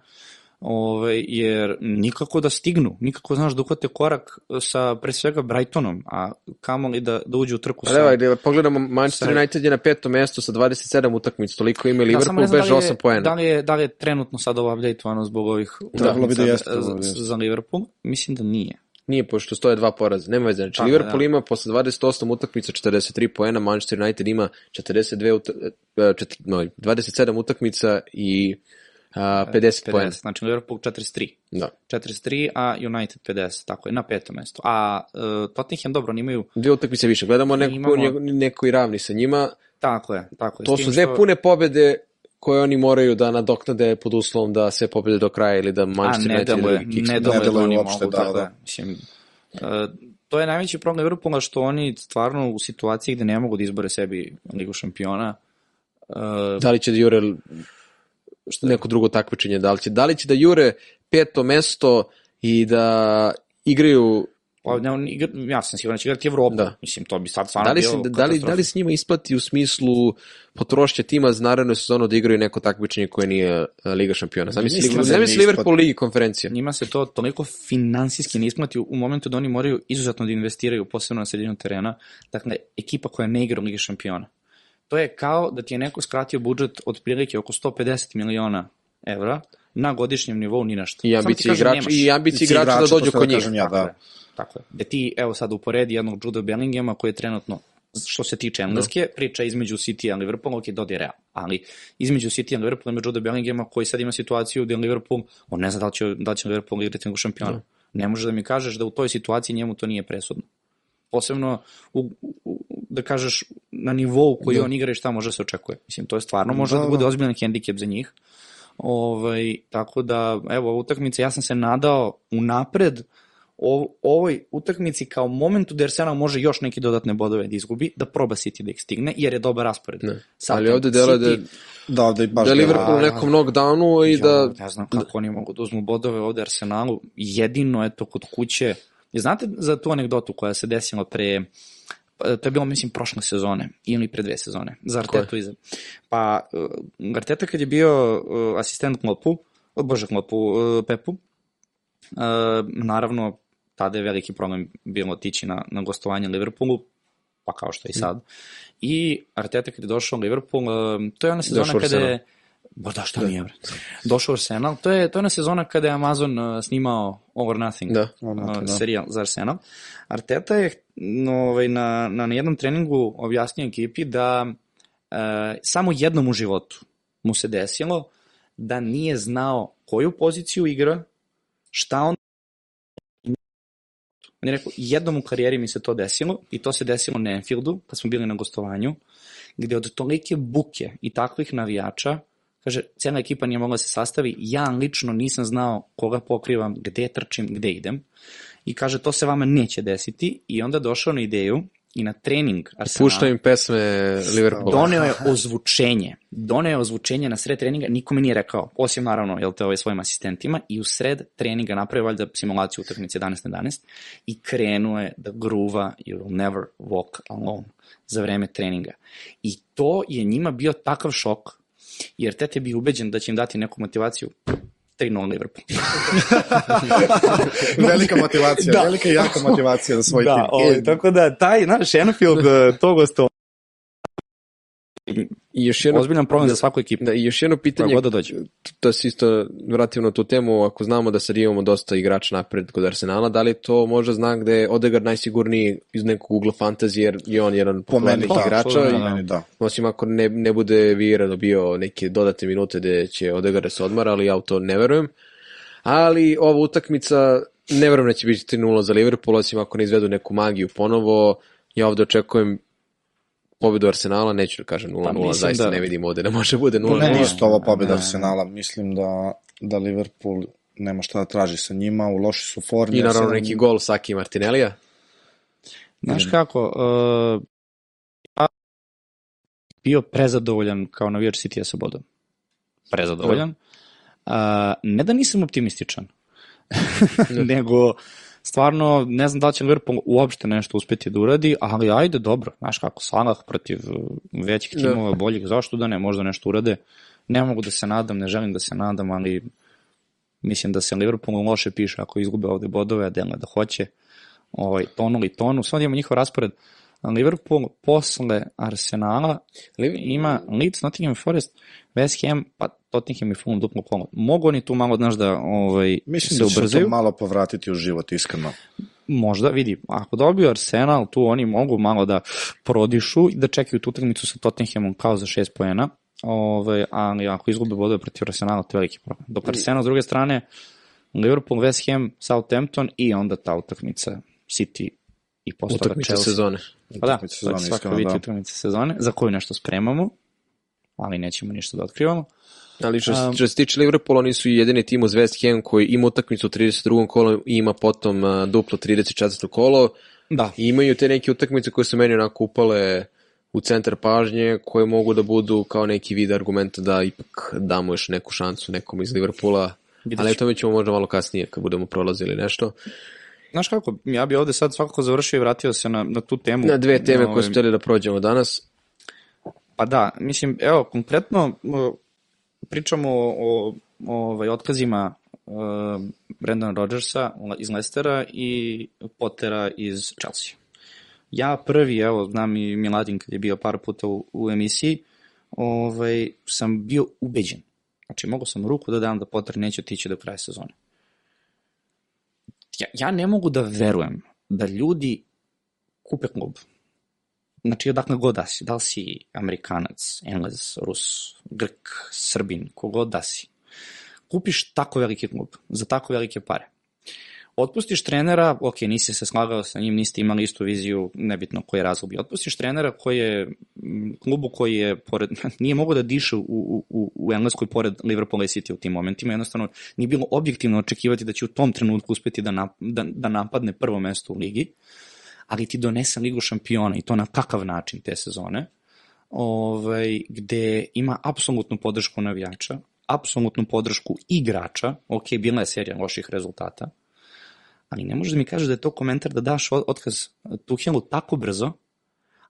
Ove, jer nikako da stignu, nikako znaš da uhvate korak sa pre svega Brightonom, a kamoli da, da uđu u trku Ali sa... evo, ajde, pogledamo, Manchester Sa- United je na petom mestu sa 27 utakmica, toliko ima Da, Liverpool da li je- 8 poena. Da li, je, da li je trenutno sad ovo updateovano zbog ovih bi da utakmica jeste, za, bi da jeste. za Liverpool? Mislim da nije. Nije, pošto stoje dva poraza. Nema veze. Znači, Tako, Liverpool da. ima posle 28 utakmica 43 poena, Manchester United ima 42 uta, e, četiri, no, 27 utakmica i a, 50, poena. Znači Liverpool 43. Da. 43, a United 50, tako je, na petom mestu. A uh, Tottenham, dobro, oni imaju, Dve utakmice više. Gledamo neko, Imamo- neko i ravni sa njima. tako je, tako je. To su dve što- pune pobede koje oni moraju da nadoknade pod uslovom da sve pobede do kraja ili da Manchester ne United ili kiks. ne deluje da deluje oni uopšte, mogu, da, tako da. Mislim, uh, to je najveći problem Liverpoola što oni stvarno u situaciji gde ne mogu da izbore sebi Ligu šampiona, uh, Da li će da jure neko drugo takmičenje, da li će, da li će da jure peto mesto i da igraju pa, ne, on igra, ja sam siguran da će igrati Evropu. Da. Mislim, to bi sad stvarno Da li, bilo da, li, da li s njima isplati u smislu potrošnje tima za narednu sezonu da igraju neko takmičenje koje nije e, Liga šampiona? Zamisli, Mislim Liga- da zamisli ne Liverpool Ligi konferencija. njima se to toliko finansijski ne isplati u momentu da oni moraju izuzetno da investiraju posebno na sredinu terena. Dakle, ekipa koja ne igra u Ligi šampiona. To je kao da ti je neko skratio budžet od prilike oko 150 miliona evra na godišnjem nivou ni nešto. I ti ambicije kažem, igrača, nemaš. i ambicije I igrača da igrača, dođu kod da njih. kažem ja, da. je. Tako je. Da ti, evo sad uporedi jednog Juda Bellinghama koji je trenutno što se tiče engleske, priča između City i Liverpoola, ok, dodi Real, ali između City i Liverpoola ima Juda Bellinghama koji sad ima situaciju gde Liverpool, on ne zna da li će, da li će Liverpool igrati nego šampiona. Ne može da mi kažeš da u toj situaciji njemu to nije presudno. Posebno, u, u, da kažeš, na nivou koji on igra i šta može se očekuje. Mislim, to je stvarno može da, Da, bude da. ozbiljan hendikep za njih. Ovaj, tako da, evo, utakmica, ja sam se nadao unapred o, ovoj utakmici kao momentu da Arsenal može još neki dodatne bodove da izgubi, da proba City da ih stigne, jer je dobar raspored. Ne. Sad, Ali ovde delo da, City- Da, da, i baš da da- Liverpool u da. nekom knockdownu i da... Ja, ne znam kako oni mogu da uzmu bodove ovde Arsenalu. Jedino, eto, kod kuće. I znate za tu anegdotu koja se desila pre pa, to je bilo, mislim, prošle sezone, ili pre dve sezone, za Artetu iza. Pa, uh, Arteta kad je bio uh, asistent Klopu, o, bože Klopu, uh, Pepu, uh, naravno, tada je veliki problem bilo otići na, na gostovanje Liverpoolu, pa kao što je i sad. I Arteta kad je došao u Liverpool, uh, to je ona sezona kada je Ba da, šta mi je, bre. Došao Arsenal. To je, to je ona sezona kada je Amazon uh, snimao or Nothing, Da. All or Nothing, uh, da. serijal za Arsenal. Arteta je no, ovaj, na, na, na jednom treningu objasnio ekipi da uh, samo jednom u životu mu se desilo da nije znao koju poziciju igra, šta on On je rekao, jednom u karijeri mi se to desilo i to se desilo na Enfieldu, kad smo bili na gostovanju, gde od tolike buke i takvih navijača, kaže, cijela ekipa nije mogla da se sastavi, ja lično nisam znao koga pokrivam, gde trčim, gde idem. I kaže, to se vama neće desiti i onda došao na ideju i na trening Arsenala. Pušta im pesme Liverpoola. Doneo je ozvučenje. Doneo je ozvučenje na sred treninga, nikome nije rekao, osim naravno, jel te, ovaj, svojim asistentima, i u sred treninga napravio valjda simulaciju utakmice 11 na 11 i krenuo je da gruva You will never walk alone za vreme treninga. I to je njima bio takav šok, jer tete bi ubeđen da će im dati neku motivaciju 3-0 Liverpool. velika motivacija, Da. velika i jaka motivacija za svoj da, tim. ovaj, tako da, taj, znaš, Enfield, eh, to gosto, I još jedno, ozbiljan problem za svaku ekipu. da, i još jedno pitanje, da dođe. to se isto vrativno na tu temu, ako znamo da sad imamo dosta igrača napred kod Arsenala, da li to možda znak da je Odegaard najsigurniji iz nekog ugla fantazije, jer je on jedan Po meni da, igrača, po i, meni da. osim ako ne, ne bude Vieira dobio neke dodatne minute gde će Odegaard da se odmara, ali ja u to ne verujem. Ali ova utakmica, ne verujem da će biti 3-0 za Liverpool, osim ako ne izvedu neku magiju ponovo. Ja ovde očekujem pobedu Arsenala, neću da kažem 0-0, Pa zaista da- ne vidim ovde da može bude 0-0. Ne, Ne, isto ova pobjeda ne. Arsenala, mislim da, da Liverpool nema šta da traži sa njima, u loši su formi. I naravno neki gol Saki Martinellija. Znaš kako, uh, ja bio prezadovoljan kao navijač City sa bodom. Prezadovoljan. Uh, ne da nisam optimističan, nego stvarno ne znam da li će Liverpool uopšte nešto uspeti da uradi, ali ajde dobro, znaš kako, Salah protiv uh, većih Da. timova boljih, zašto da ne, možda nešto urade. Ne mogu da se nadam, ne želim da se nadam, ali mislim da se Liverpoolu loše piše ako izgube ovde bodove, a delno da hoće ovaj, tonu i tonu. Sad imamo njihov raspored. Liverpool posle Arsenala ima Leeds, Nottingham Forest, West Ham, pa Tottenham i Fulham duplo kolo. Mogu oni tu malo, znaš, da ovaj, Mislim se da će ubrzaju? to malo povratiti u život, iskreno. Možda, vidi, ako dobiju Arsenal, tu oni mogu malo da prodišu i da čekaju tu utakmicu sa Tottenhamom kao za šest poena, ovaj, ali ako izgube bodove protiv Arsenala, to je veliki problem. Dok Arsenal s druge strane, Liverpool, West Ham, Southampton i onda ta utakmica City i posle toga Chelsea. sezone. Pa da, će sezone, svaka biti da. utakmica sezone, za koju nešto spremamo, ali nećemo ništa da otkrivamo. Ali što, Um, što se tiče Liverpoola, oni su jedini tim uz West Ham koji ima utakmicu u 32. kolo i ima potom uh, duplo 34. kolo. Da, I imaju te neke utakmice koje su meni onako upale u centar pažnje, koje mogu da budu kao neki vid argumenta da ipak damo još neku šansu nekom iz Liverpoola. Vidjet Ali o ćemo. možda malo kasnije kad budemo prolazili nešto. znaš kako, ja bi ovde sad svakako završio i vratio se na, na tu temu. Na dve teme Ovaj, koje smo htjeli da prođemo danas. Pa da, mislim, evo, konkretno pričamo o, o ovaj, otkazima uh, Brendana Rodgersa iz Leicestera i Pottera iz Chelsea. Ja prvi, evo, znam i Miladin kad je bio par puta u, u emisiji, ovaj, sam bio ubeđen. Znači, mogao sam ruku da dam da Potter neće otići do kraja sezone. Ja, ja ne mogu da verujem da ljudi kupe klub. Znači, odakle god da si, da li si Amerikanac, Englez, Rus, Grk, Srbin, kogod da si, kupiš tako veliki klub, za tako velike pare. Otpustiš trenera, ok, nisi se slagao sa njim, niste imali istu viziju, nebitno koji je razlog. Otpustiš trenera koji je, klubu koji je, pored, nije mogao da diše u, u, u, u Engleskoj pored Liverpoola i City u tim momentima, jednostavno nije bilo objektivno očekivati da će u tom trenutku uspeti da, nap, da, da napadne prvo mesto u ligi ali ti donese ligu šampiona i to na takav način te sezone, ovaj, gde ima apsolutnu podršku navijača, apsolutnu podršku igrača, ok, bila je serija loših rezultata, ali ne možeš da mi kažeš da je to komentar da daš otkaz Tuhelu tako brzo,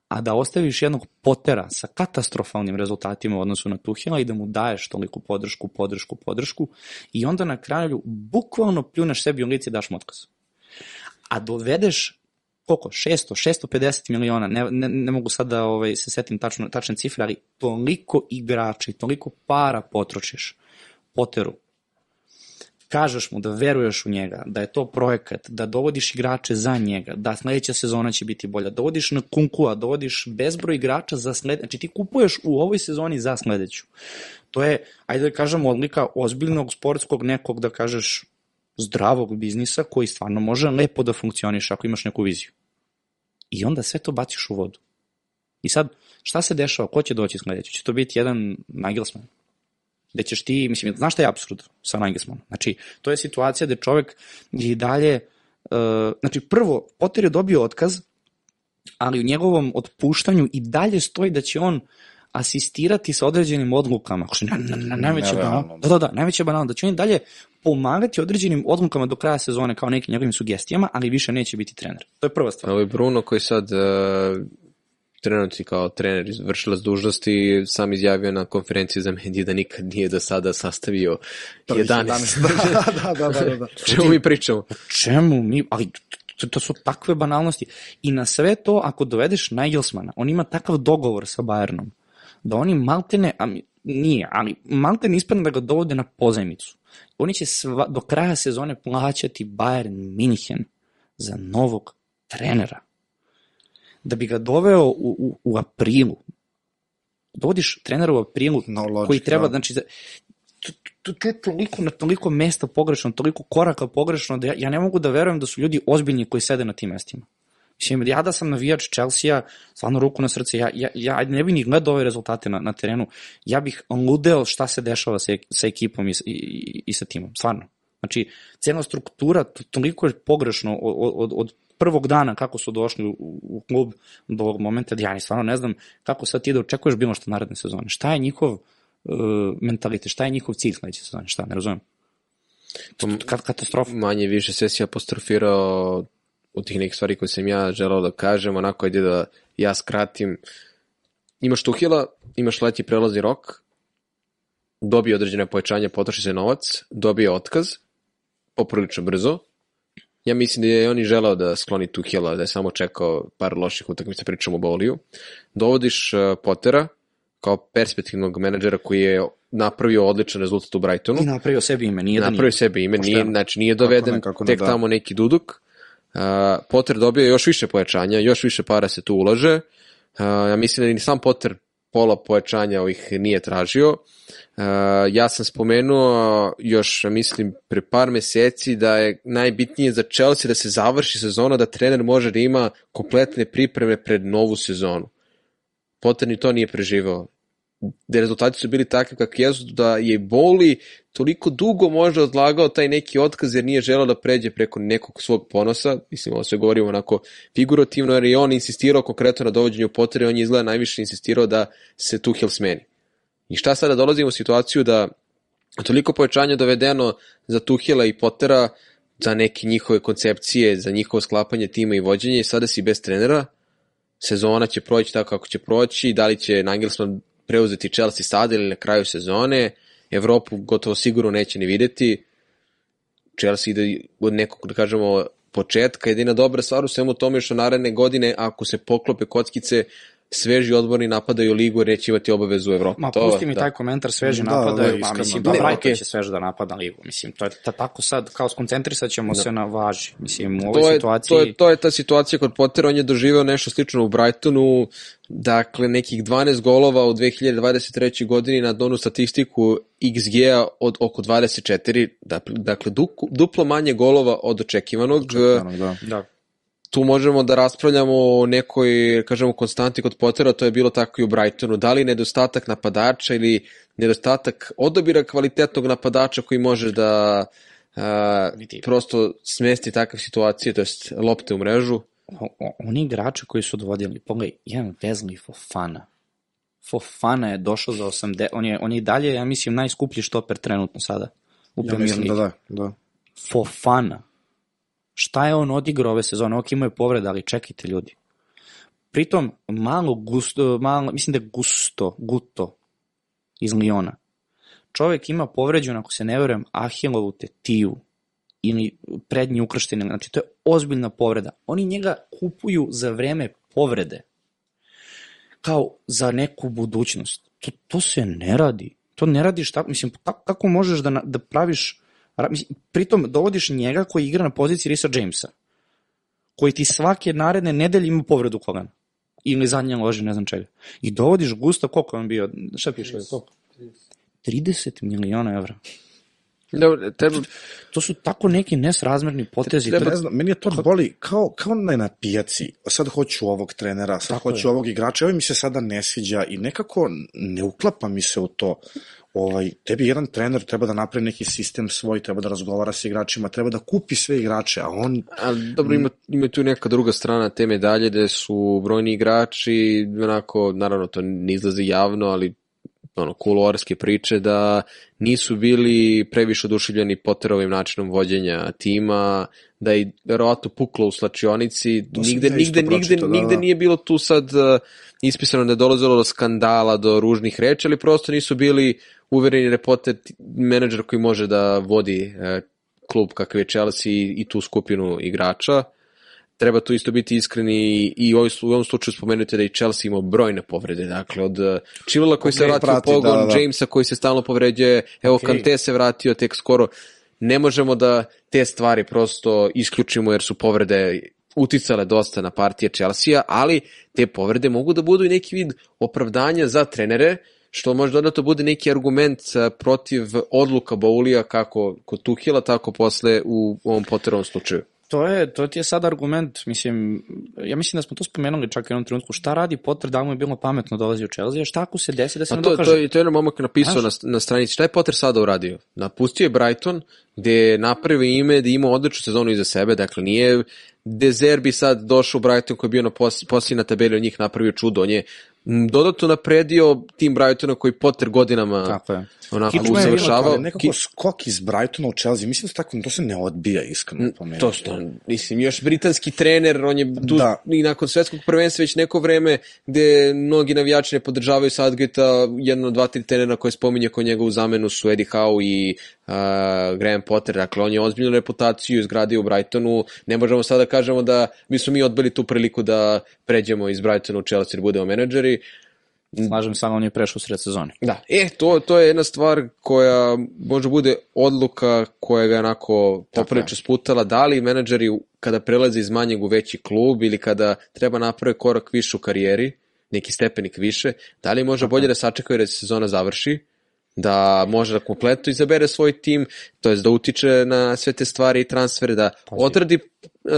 a da ostaviš jednog potera sa katastrofalnim rezultatima u odnosu na Tuhela i da mu daješ toliku podršku, podršku, podršku i onda na kraju bukvalno pljuneš sebi u lice i daš mu otkaz. A dovedeš koliko, 600, 650 miliona, ne, ne, ne mogu sad da ovaj, se setim tačno, tačne cifre, ali toliko igrača i toliko para potrošiš Poteru, kažeš mu da veruješ u njega, da je to projekat, da dovodiš igrače za njega, da sledeća sezona će biti bolja, dovodiš na Kunkua, dovodiš bezbroj igrača za sledeću, znači ti kupuješ u ovoj sezoni za sledeću. To je, ajde da kažemo, odlika ozbiljnog sportskog nekog, da kažeš, zdravog biznisa koji stvarno može lepo da funkcioniš ako imaš neku viziju. I onda sve to baciš u vodu. I sad, šta se dešava? Ko će doći sledeći? Će to biti jedan Nagelsmann? Gde ćeš ti, mislim, znaš šta je absurd sa Nagelsmannom? Znači, to je situacija gde čovek i dalje, uh, znači prvo, Potter je dobio otkaz ali u njegovom otpuštanju i dalje stoji da će on asistirati sa određenim odlukama. Što je na, na, na, najveća Nerealno. banalna. Da, da, da, najveća banalna. Da će on i dalje pomagati određenim odlukama do kraja sezone kao nekim njegovim sugestijama, ali više neće biti trener. To je prva stvar. Ovo je Bruno koji sad uh, trenutni kao trener izvršilac dužnosti sam izjavio na konferenciji za medije da nikad nije do sada sastavio 11. da, da, da, da, da, da. Čemu mi pričamo? čemu mi, ali to, to su takve banalnosti. I na sve to, ako dovedeš Nagelsmana, on ima takav dogovor sa Bayernom, da oni maltene, a nije, ali maltene ispadne da ga dovode na pozajmicu. Oni će sva, do kraja sezone plaćati Bayern Minhen za novog trenera. Da bi ga doveo u, u, u aprilu. Dovodiš trenera u aprilu No, logično, koji treba, da. znači, to, to, to je toliko, na toliko mesta pogrešno, toliko koraka pogrešno, da ja, ja ne mogu da verujem da su ljudi ozbiljni koji sede na tim mestima. Mislim, ja da sam navijač Chelsea-a, stvarno ruku na srce, ja, ja, ja ne bih ni gledao ove rezultate na, na terenu, ja bih ludeo šta se dešava sa, sa ekipom i, i, i, sa timom, stvarno. Znači, cijela struktura to- toliko je pogrešno od, od, od prvog dana kako su došli u, u klub do ovog momenta, da ja ni stvarno ne znam kako sad ti da očekuješ bilo što naredne sezone. Šta je njihov uh, mentalitet, šta je njihov cilj sledeće sezone, šta, ne razumem. To, to, katastrofa. Manje više sve si apostrofirao u tih nekih stvari koje sam ja želao da kažem, onako ajde da ja skratim. Imaš Tuhila, imaš leti prelazni rok, dobije određene povećanja, potroši se novac, dobije otkaz, poprilično brzo. Ja mislim da je on i želeo da skloni Tuhila, da je samo čekao par loših utakmica, pričamo o Boliju. Dovodiš uh, Pottera kao perspektivnog menadžera koji je napravio odličan rezultat u Brightonu I napravio sebi ime, nije da napravio sebi ime, nije, znači nije doveden ne, kako ne, tek da. tamo neki duduk. Potter dobio još više pojačanja, još više para se tu ulaže. Ja mislim da ni sam Potter pola pojačanja ovih nije tražio. Ja sam spomenuo još, mislim, pre par meseci da je najbitnije za Chelsea da se završi sezona, da trener može da ima kompletne pripreme pred novu sezonu. Potter ni to nije preživao da rezultati su bili takvi kakvi jesu, da je Boli toliko dugo možda odlagao taj neki otkaz jer nije želeo da pređe preko nekog svog ponosa, mislim ovo se govorimo onako figurativno, jer je on insistirao konkretno na dovođenju Pottera i on je izgleda najviše insistirao da se Tuchel smeni. I šta sada dolazimo u situaciju da toliko povećanja dovedeno za Tuhela i Pottera, za neke njihove koncepcije, za njihovo sklapanje tima i vođenje i sada si bez trenera, sezona će proći tako kako će proći, da li će Nagelsmann preuzeti Chelsea sada ili na kraju sezone, Evropu gotovo sigurno neće ni videti, Chelsea ide od nekog, da kažemo, početka, jedina dobra stvar u svemu tome je što naredne godine, ako se poklope kockice, sveži odborni napadaju ligu jer neće imati obavezu u Evropu. Ma To- pusti mi da. taj komentar sveže Da, napadaju, da, ma iskreno, mislim, da. da, Brighton okej. će sveže da napada ligu, mislim, to je ta, tako sad, kao skoncentrisat ćemo se na važi, mislim, u ovoj to je, situaciji... to, je, to je ta situacija kod Pottera, on je doživeo nešto slično u Brightonu, dakle nekih 12 golova u 2023. godini na donu statistiku XG-a od oko 24, dakle, duplo manje golova od očekivanog. Da. Da. Tu možemo da raspravljamo o nekoj, kažemo, konstanti kod Pottera, to je bilo tako i u Brightonu. Da li nedostatak napadača ili nedostatak odabira kvalitetnog napadača koji može da a, prosto smesti takve situacije, to jest lopte u mrežu. Oni igrači koji su dovodili, pogledaj, jedan Wesley Fofana. Fofana je došao za 80, on je, on je i dalje, ja mislim, najskuplji štoper trenutno sada u Ja mislim da da, da. Fofana. Šta je on odigrao ove sezone? Ok, imao je povreda, ali čekajte ljudi. Pritom, malo gusto, malo, mislim da je gusto, guto iz Liona. Čovek ima povređenu, ako se ne verujem, Ahilovu tetiju ili prednji ukršteni, znači to je ozbiljna povreda. Oni njega kupuju za vreme povrede. Kao za neku budućnost. To, to se ne radi. To ne radiš tako, mislim, kako, kako možeš da, da praviš, pritom dovodiš njega koji igra na poziciji Risa Jamesa, koji ti svake naredne nedelje ima povredu kolena. Ili zadnje lože, ne znam čega. I dovodiš Gusta, koliko je on bio, šta piše, koliko? 30 miliona evra. Dobro, treba, To su tako neki nesrazmerni potezi. Treba, ne znam, meni je to boli kao, kao na, na pijaci. Sad hoću ovog trenera, sad Tako hoću je. ovog igrača, ovaj mi se sada ne sviđa i nekako ne uklapa mi se u to. Ovaj, tebi jedan trener treba da napravi neki sistem svoj, treba da razgovara sa igračima, treba da kupi sve igrače, a on... Ali dobro, ima, ima tu neka druga strana te medalje gde su brojni igrači, onako, naravno to ne izlazi javno, ali ono, kuloarske priče da nisu bili previše oduševljeni Potterovim načinom vođenja tima, da je verovatno puklo u slačionici, To nigde, isto nigde, nigde, da, nigde da. nije bilo tu sad uh, ispisano da je dolazilo do skandala, do ružnih reči, ali prosto nisu bili uvereni da je Potter ti- menadžer koji može da vodi uh, klub kakav je Chelsea i, tu skupinu igrača treba tu isto biti iskreni i u ovom, slučaju spomenuti da i Chelsea imao brojne povrede, dakle od uh, Chilwella koji se Okej, vratio prati, u pogon, da, da, da. Jamesa koji se stalno povređuje, evo Okej. Kante se vratio tek skoro, ne možemo da te stvari prosto isključimo jer su povrede uticale dosta na partije Chelsea, ali te povrede mogu da budu i neki vid opravdanja za trenere, što može dodatno bude neki argument uh, protiv odluka Baulija kako kod Tuhila, tako posle u ovom Potterovom slučaju. To je, to ti je sad argument, mislim, ja mislim da smo to spomenuli čak u jednom trenutku, šta radi Potter da mu je bilo pametno dolazi u Chelsea, a šta ako se desi da se A ne to, dokaže? to, je, to je jedan momak napisao na, Znaš? na stranici. Šta je Potter sada uradio? Napustio je Brighton, gde je napravio ime, da je imao odličnu sezonu iza sebe, dakle nije Dezerbi sad došao u Brighton koji je bio na pos, posljednji na tabeli od njih napravio čudo. On je dodatno napredio tim Brightona koji Potter godinama Tako je. onako Kičma je usavršavao. Ali nekako skok iz Brightona u Chelsea, mislim da tako, to se ne odbija iskreno po meni. To što, mislim, još britanski trener, on je tu Da. i nakon svetskog prvenstva već neko vreme gde mnogi navijači ne podržavaju Southgate-a, jedno, dva, tri trenera koje spominje kod njega u zamenu su Eddie Howe i uh, Graham Potter, dakle on je ozbiljnu reputaciju izgradio u Brightonu, ne možemo sada da kažemo da mi smo mi odbili tu priliku da pređemo iz Brightona u Chelsea da budemo menadžeri, Slažem se, ali on je prešao sred sezone. Da, e, to, to je jedna stvar koja može bude odluka koja ga je. onako poprilično sputala, da li menadžeri kada prelaze iz manjeg u veći klub ili kada treba naprave korak više u karijeri, neki stepenik više, da li može bolje da sačekaju da se sezona završi, da može da kompletno izabere svoj tim, to jest da utiče na sve te stvari i transfere, da odradi uh,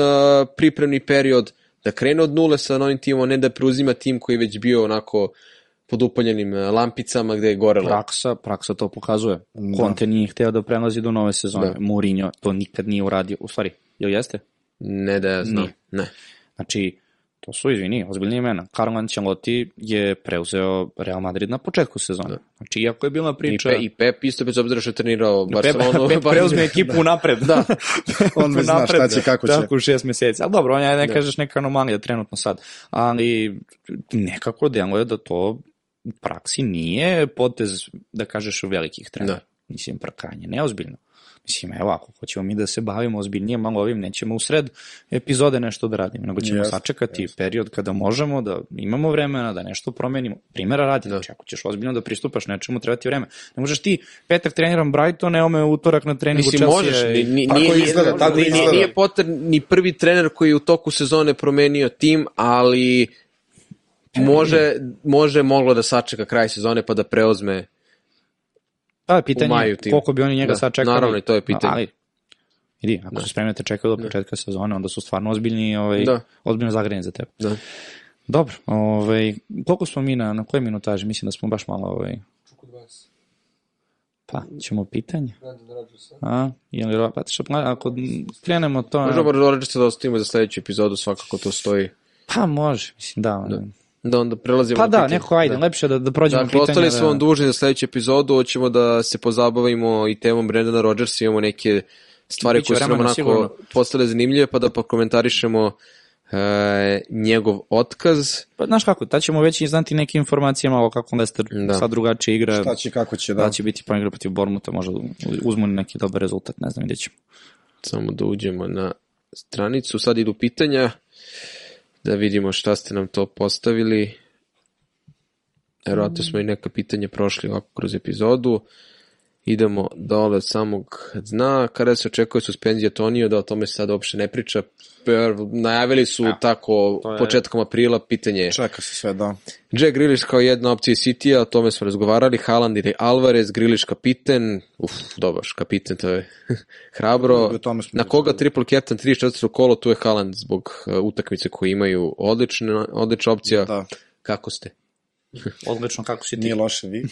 pripremni period, da krene od nule sa novim timom, ne da preuzima tim koji je već bio onako pod upaljenim uh, lampicama gde je gorelo. Praksa, praksa to pokazuje. Conte nije hteo da prelazi do nove sezone. Da. Mourinho to nikad nije uradio. U stvari, jel jeste? Ne da ja znam. Nije. Ne. Znači, to su, izvini, ozbiljni imena. Carlo Ancelotti je preuzeo Real Madrid na početku sezone. Znači, iako je bila I, priča... Pe, I Pep isto bez obzira što je trenirao Pep, Barcelonu. Pep preuzme ekipu napred. Da. On već zna šta će, kako će. Tako u šest meseci. Ali dobro, on je, ne kažeš, neka anomalija trenutno sad. Ali nekako deluje da to u praksi nije potez, da kažeš, velikih trenera. Da. Mislim, prkanje, neozbiljno. Mislim, evo, ako hoćemo mi da se bavimo ozbiljnije malo ovim, nećemo u sred epizode nešto da radimo, nego ćemo Jeste, sačekati period kada možemo, da imamo vremena, da nešto promenimo. Primera radi, znači ako ćeš ozbiljno da pristupaš nečemu, treba ti vreme. Ne možeš ti petak treniram Brighton, evo me utorak na treningu Mislim, Chelsea. možeš, ni, ni, Tako nije, izgleda, nije, tako nije, izgleda. nije Potter ni prvi trener koji je u toku sezone promenio tim, ali može, može moglo da sačeka kraj sezone pa da preuzme Pa, pitanje je koliko bi oni njega Da, sad čekali. naravno, to je pitanje. Ali, vidi, ako se spremni da te čekaju do početka sezone, onda su stvarno ozbiljni, ovaj, Da. ozbiljno zagrani za tebe. Da. Dobro, ovaj, koliko smo mi na, na koje minutaži? Mislim da smo baš malo, ovaj, Čuku 20. pa, ćemo pitanje. A? Ili, pa, što, ako krenemo to... Možemo Rodgersa da ostavimo za sledeću epizodu, svakako to stoji. Pa, može, mislim, da. da. Da onda prelazimo Pa na da, pitanje. neko, ajde, lepše da, da prođemo Dakle, pitanja. ostali smo da... vam dužni za sledeću epizodu, hoćemo da se pozabavimo i temom Brendana Rodgersa, imamo neke stvari koje su nam onako sigurno. postale zanimljive, pa da pokomentarišemo e, njegov otkaz. Pa, znaš kako, tad ćemo već znati neke informacije malo kako Leicester Da. sad drugačije igra. Šta će, kako će, Da da. će biti pa igra protiv Bormuta, možda uzmu neki dobar rezultat, ne znam, vidjet ćemo. Samo da uđemo na stranicu, sad idu pitanja, da vidimo šta ste nam to postavili. Verovatno smo i neka pitanja prošli ovako kroz epizodu. Idemo dole od samog dna. Kada se očekuje suspenzija Tonio, da o tome se sad uopšte ne priča. Najavili su tako to je- početkom aprila, pitanje je Čeka se sve, da. Jack Grealish kao jedna opcija City-a, o tome smo razgovarali, Haaland ili Alvarez, Grealish kapiten, uf, dobar, kapiten, to je hrabro. O tome smo Na koga triple captain 34. kolo, tu je Haaland zbog uh, utakmice koje imaju odlična, odlična opcija. Da. Kako ste? Odlično, kako si ti? Nije loše vi.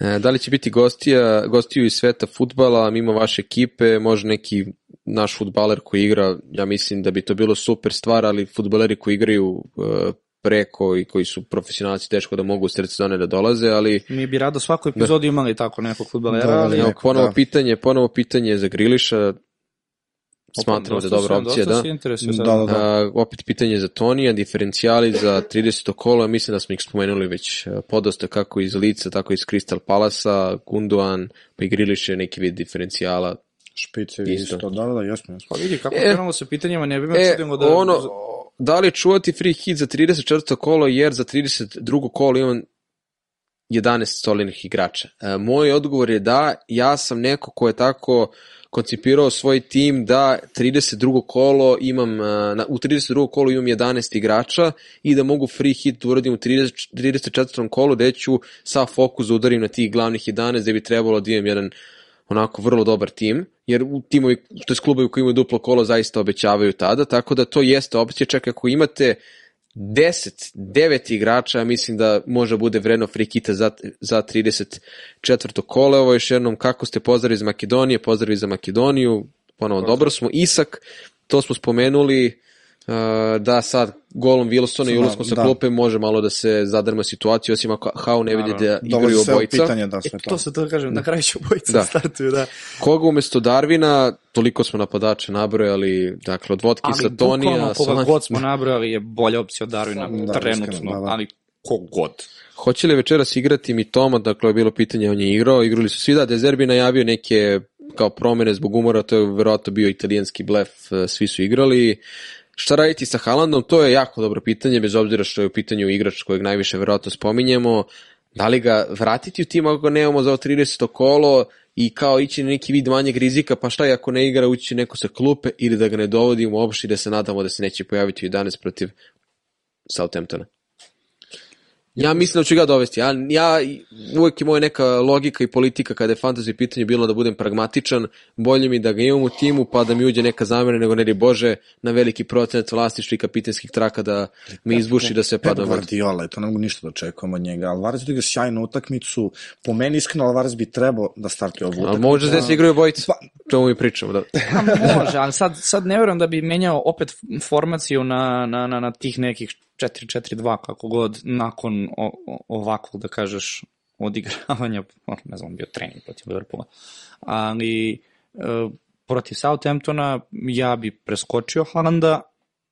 E, Da li će biti gostija, gostiju iz sveta futbala, mimo vaše ekipe, može neki naš futbaler koji igra, ja mislim da bi to bilo super stvar, ali futbaleri koji igraju e, preko i koji su profesionalci teško da mogu u sred sezone da dolaze, ali Mi bi rado svaku epizodu imali tako nekog futbalera, Da, ali neko, ponovo da. pitanje, ponovo pitanje za Griliša, smatramo da je dobra opcija, da. sad. Da, da, da. A, opet pitanje za Tonija, diferencijali za 30. kolo, mislim da smo ih spomenuli već a, podosta kako iz Lica, tako iz Crystal Palasa, Gundogan, pa i Griliš je neki vid diferencijala. Špice Isto. isto. Da, da, da, jasno. Pa vidi, kako E, krenemo sa pitanjima, ne bi me E, čudilo da... ono, da li čuvati free hit za 34. kolo, jer za 32. kolo imam 11 solidnih igrača. E, moj odgovor je da, ja sam neko ko je tako koncipirao svoj tim da 32. kolo imam, e, na, u 32. kolu imam 11 igrača i da mogu free hit da uradim u 30, 34. kolu gde ću sa fokus da udarim na tih glavnih 11 gde bi trebalo da imam jedan onako vrlo dobar tim, jer u timovi, to je klubovi koji imaju duplo kolo zaista obećavaju tada, tako da to jeste opcija, čak ako imate 10, 9 igrača, ja mislim da može bude vredno free kita za, za 34. kole. Ovo još jednom, kako ste pozdravi iz Makedonije, pozdravi za Makedoniju, ponovo dobro smo. Isak, to smo spomenuli, uh, da sad golom Wilsona i Da, ulaskom sa da. klupe može malo da se zadrma situacija, osim ako Hau ne vidi da igraju obojica. pitanje, da, E, sve to. to se to kažem, na kraju ću obojica Da. da. startuju, da. Koga umesto Darvina, toliko smo napadača nabrojali, dakle od Votkisa, Ali Tonija, bukvalno koga god smo nabrojali je bolja opcija od Darwina Da, trenutno, da, da. ali kogod. Hoće li večeras igrati mi Toma, dakle je bilo pitanje, on je igrao, igrali su svi, da, Dezerbi najavio neke kao promene zbog umora, to je verovatno bio italijanski blef, e, svi su igrali. Šta raditi sa Haalandom, to je jako dobro pitanje, bez obzira što je u pitanju igrač kojeg najviše verovatno spominjemo. Da li ga vratiti u tim ako ga nemamo za ovo 30. kolo i kao ići na neki vid manjeg rizika, pa šta je ako ne igra, ući neko sa klupe ili da ga ne dovodimo uopšte i da se nadamo da se neće pojaviti u 11 protiv Southamptona. Ja mislim da ću ga dovesti. Ja, ja, uvek je moja neka logika i politika kada je fantasy pitanje bilo da budem pragmatičan, bolje mi da ga imam u timu pa da mi uđe neka zamjena nego ne Bože na veliki procenat vlasništva i kapitenskih traka da me izbuši da se Pep padam. Guardiola, to ne mogu ništa da očekujem od njega. Alvarez odigra sjajnu utakmicu. Po meni iskreno Alvarez bi trebao da startuje ovu Ali utakmicu. može da se igraju obojica. Pa- Čemu mi pričamo, da. A može, ali sad, sad ne verujem da bi menjao opet formaciju na, na, na, na tih nekih 4-4-2 kako god nakon ovakvog, da kažeš, odigravanja, ne znam, bio trening protiv Liverpoola, ali e, protiv Southamptona ja bi preskočio Haalanda,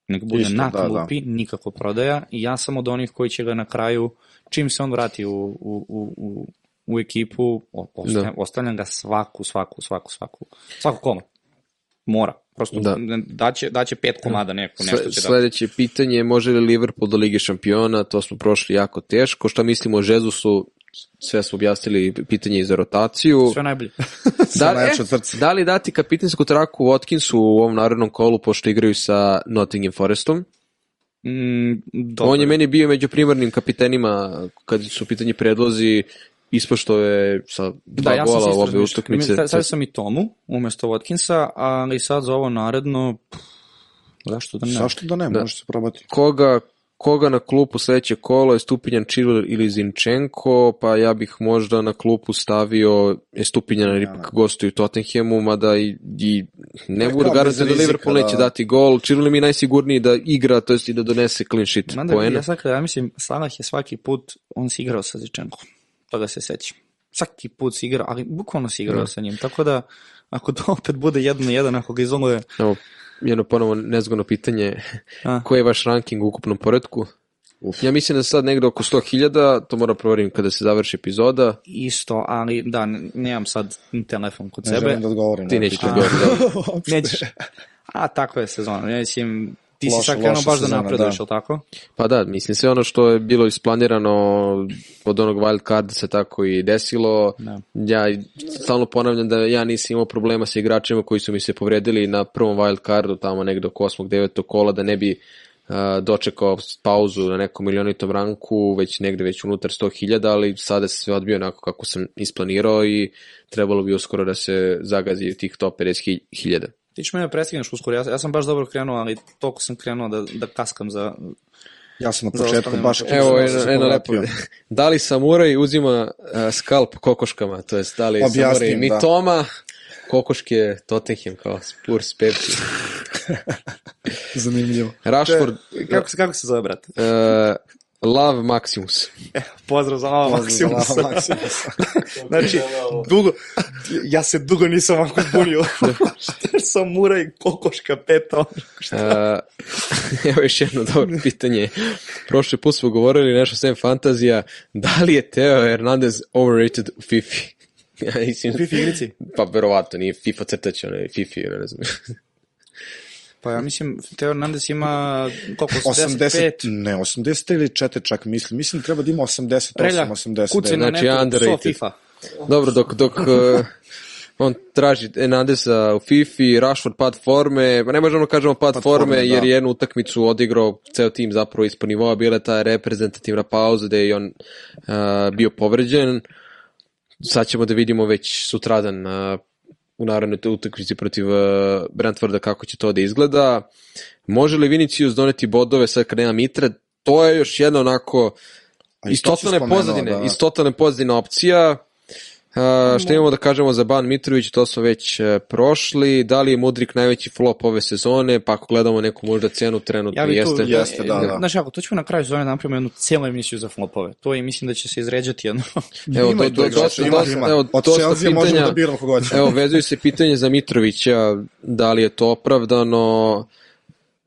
nek bude Isto, na da, da. klupi, nikako prodaja i ja sam od onih koji će ga na kraju, čim se on vrati u, u, u, u, u ekipu, ostavljam, Da. ostavljam ga svaku, svaku, svaku, svaku, svaku kolo. Mora. Prosto Da. da. daće, daće pet komada neko, nešto će da... sledeće pitanje je može li Liverpool do Lige šampiona, to smo prošli jako teško. Šta mislimo o Žezusu, sve smo objasnili pitanje i za rotaciju. Sve najbolje. Da, e, da li dati kapitensku traku Watkinsu u ovom narodnom kolu, pošto igraju sa Nottingham Forestom? Mm, dobro. On je meni bio među primarnim kapitenima kad su u pitanju predlozi, ispošto je sa dva da, ja gola u obe utakmice. Sad, sad sam i Tomu, umesto Watkinsa, ali sad za ovo naredno, pff, zašto da ne? Zašto da ne, Da. može se probati. Koga, koga na klupu sledeće kolo je Stupinjan Čiril ili Zinčenko, pa ja bih možda na klupu stavio je Stupinjan jer ipak gostuje u Tottenhamu, mada i, i ne mogu da garantujem da Liverpool neće da. dati gol. Čiril mi je najsigurniji da igra, to jest i da donese clean sheet Mada, poena. ja sad kada ja mislim, Salah je svaki put, on si igrao sa Zičenkom, toga se sećam. Svaki put si igrao, ali bukvalno si igrao Da. sa njim, tako da ako to opet bude jedan na jedan, ako ga izoluje, Evo, jedno ponovo nezgodno pitanje. A. Koji je vaš ranking u ukupnom poredku? Ja mislim da sad negde oko 100.000, to moram proverim kada se završi epizoda. isto, ali da, ne- nemam sad telefon kod Ne sebe. želim da odgovorim. Ti nećeš pitanje. odgovoriti. da. Nećeš. A, tako je sezona. Ja mislim, ti si sad krenuo baš da napreduješ, da. tako? Pa da, mislim sve ono što je bilo isplanirano od onog wild carda se tako i desilo. Da. Ja stalno ponavljam da ja nisam imao problema sa igračima koji su mi se povredili na prvom wild cardu, tamo negde oko 8. 9. kola, da ne bi uh, dočekao pauzu na nekom milionitom ranku, već negde već unutar 100.000, ali sada se sve odbio onako kako sam isplanirao i trebalo bi uskoro da se zagazi tih top 50.000. Ti ćeš mene prestigneš uskoro, ja, ja sam baš dobro krenuo, ali toliko sam krenuo da, da kaskam za, Ja sam na početku baš... Evo, jedno, jedno lepo. Da li samuraj uzima uh, skalp kokoškama, to jest da li Objasni samuraj da. mitoma, kokoške Tottenham kao Spurs Pepsi. Zanimljivo. Rashford, Kako se, kako se zove, brate? uh, Love Maximus. Pozdrav za Lava Maximus. Za Maximus. Znači, dugo, ja se dugo nisam ovako bunio. Šta je samuraj, kokoška, peta? Uh, evo još jedno dobro pitanje. Prošli put smo govorili nešto sem fantazija. Da li je Teo Hernandez overrated u FIFA? ja, mislim, FIFA igrici? Pa verovatno, nije FIFA crtač, ono je FIFA, ne znam. Pa ja mislim, Teo Hernandez ima koliko, 80, 85? ne, 80 ili 4 čak mislim. Mislim da treba da ima 88, Relja, 89. kucaj na Znači, netu, so. FIFA. Dobro, dok, dok uh, on traži Hernandeza u FIFA, Rashford pad forme, pa ne možemo kažemo pad, Pad forme, forme, jer da. je jednu utakmicu odigrao ceo tim zapravo ispod nivoa, bila je ta reprezentativna pauza gde je on uh, bio povređen. Sad ćemo da vidimo već sutradan uh, u narednoj utakmici protiv uh, Brentforda kako će to da izgleda. Može li Vinicius doneti bodove sad kad nema Mitre? To je još jedna onako iz totalne pozadine, da. iz totalne pozadine opcija. Uh, šta imamo da kažemo za Ban Mitrović, to smo već uh, prošli. Da li je Mudrik najveći flop ove sezone? Pa ako gledamo neku možda cenu trenutno Ja jeste. tu, Jeste, da, da. Znaš, ako to ćemo na kraju sezone napravimo jednu cijelu emisiju za flopove. To i mislim da će se izređati jedno. Evo, to, to, dosta, dosta, evo, Od dosta pitanja. da biramo koga hoćemo. Evo, vezuju se pitanje za Mitrovića, da li je to opravdano,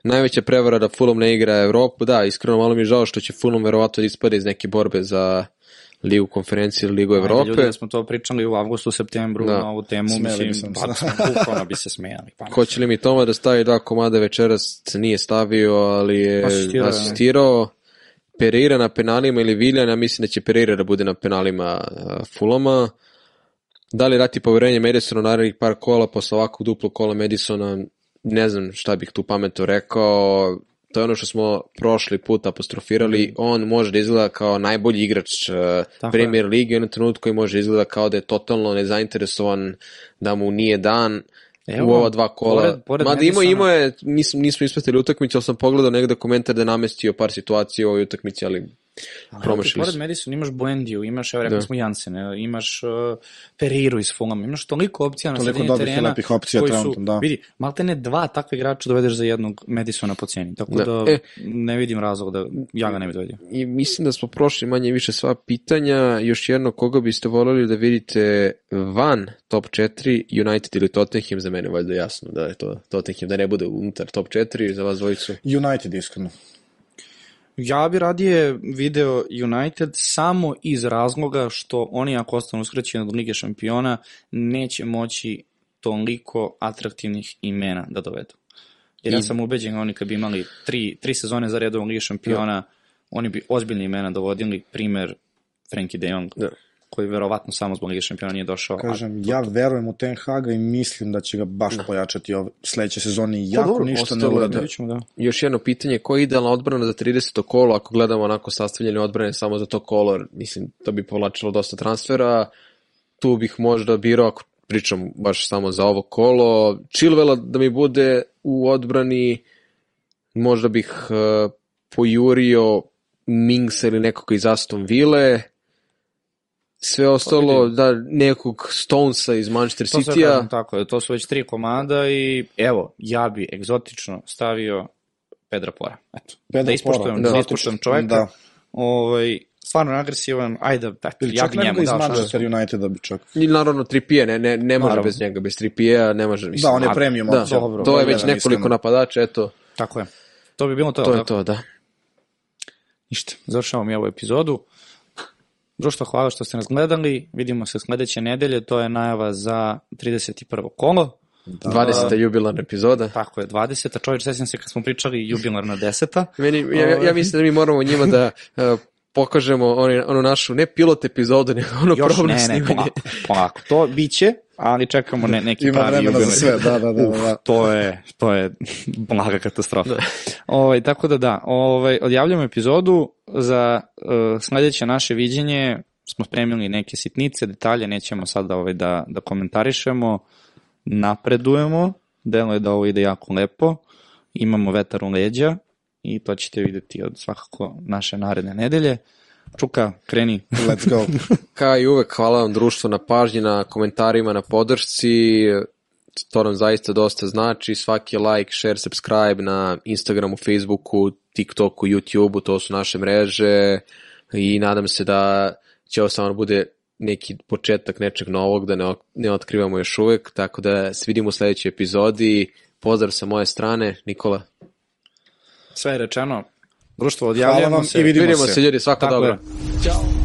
najveća prevara da Fulham ne igra Evropu, da, iskreno malo mi je žao što će Fulham verovatno da ispade iz neke borbe za Ligu konferencije ili Ligu Ajde, Evrope. Ljudi, da smo to pričali u avgustu, septembru Da. na ovu temu, Smeli mislim, pa, bukvalno bi se smejali. Pa, Hoće li mi Toma da stavi dva komada večeras, nije stavio, ali je Asistirao asistirao. Pereira na penalima ili Viljan, ja mislim da će Pereira da bude na penalima uh, Fulama. Da li rati poverenje Madisona u narednih par kola posle ovakvog duplog kola Madisona, ne znam šta bih tu pametno rekao. To je ono što smo prošli put apostrofirali. On može da izgleda kao najbolji igrač uh, Tako Premier Ligi u jednom trenutku i može da izgleda kao da je totalno nezainteresovan, da mu nije dan Evo, u ova dva kola. pored- pored Mada imao, imao je, nismo, nismo ispratili utakmicu, ali sam pogledao negde komentar da je namestio par situacija u ovoj utakmici, ali promašili Pored. Madison imaš Buendiju, imaš, evo rekli Da. smo Jansene, imaš uh, Periru iz Fulham, imaš toliko opcija na Toliko sredini dobrih terena. lepih opcija koji su, trenutno, da. Vidi, malte ne dva takve igrača dovedeš za jednog Madisona po ceni, tako Da. da, E. ne vidim razlog da ja ga ne bi dovedio. I mislim da smo prošli manje više sva pitanja. Još jedno, koga biste voljeli da vidite van top 4, United ili Tottenham, za mene valjda jasno da je to Tottenham, da ne bude unutar top 4, za vas dvojicu. United, iskreno. Ja bi radije video United samo iz razloga što oni ako ostanu uskraćeni od Lige šampiona neće moći toliko atraktivnih imena da dovedu. Jer ja I- sam ubeđen da oni kad bi imali tri, tri sezone za redom Lige šampiona, oni bi ozbiljne imena dovodili, primer Frankie de Jong, Da. Koji verovatno samo zbog Lige šampiona nije došao. a- Kažem, ja verujem u Ten Haga i mislim da će ga baš pojačati ove sledeće sezone i Pa jako dobro, ništa ne urade. da- da. Još jedno pitanje, koja je idealna odbrana za 30. kolo, ako gledamo onako sastavljene odbrane samo za to kolo, mislim, to bi povlačilo dosta transfera, tu bih možda birao, ako pričam baš samo za ovo kolo, Chilvela da mi bude u odbrani, možda bih uh, pojurio Mingsa ili nekoga iz Aston Ville, sve ostalo, da, nekog Stonesa iz Manchester City-a, tako, je, to su već tri komada i evo, ja bi egzotično stavio Pedra Pora. Eto, Pedro da ispoštujem, Porro, da, ispoštujem čoveka. Da. Ovaj, stvarno agresivan, ajde, eto, Ili ja bi njemu iz dao Manchester šansu. Uniteda bi čak. I naravno Tripije, ne, ne, ne može Naravno. bez njega, bez Tripije, ne može. Mislim, Da, on je premium da, opcija. Dobro, to je već da, nekoliko iskreno. napadača, eto, Tako je. To bi bilo to. to je tako? to, da. Ništa, završavamo i ovu epizodu. Društvo, hvala što ste nas gledali. Vidimo se sledeće nedelje, to je najava za 31. kolo. Da, 20. jubilarna epizoda. Tako je, 20. Čovječ, sećam se kad smo pričali jubilarna 10. Meni, ja, ja, ja mislim da mi moramo njima da uh, pokažemo oni, onu našu, ne pilot epizodu, nego ono Još probno ne, ne, snimanje. polako, polako. To biće, ali čekamo ne, neki Ima pravi vremena za jubilej. sve, da, da, da, Uf, da. to je, to je blaga katastrofa. Ovaj, tako da da, ovaj, odjavljamo epizodu za uh, sledeće naše viđenje smo spremili neke sitnice, detalje, nećemo sad da, ovaj, da, da komentarišemo, napredujemo, delo je da ovo ide jako lepo, imamo vetar u leđa i to ćete videti od svakako naše naredne nedelje. Čuka, kreni. Let's go. Kao i uvek, hvala vam društvo na pažnji, na komentarima, na podršci. To nam zaista dosta znači. Svaki like, share, subscribe na Instagramu, Facebooku, TikToku, YouTubeu, to su naše mreže i nadam se da će ovo samo bude neki početak nečeg novog, da ne, ne otkrivamo još uvek, tako da se vidimo u sledećoj epizodi. Pozdrav sa moje strane, Nikola. Sve je rečeno. Društvo, odjavljamo Hvala vam se. i vidimo Vidimo se. se ljudi, svako Tako dobro. je. Ćao.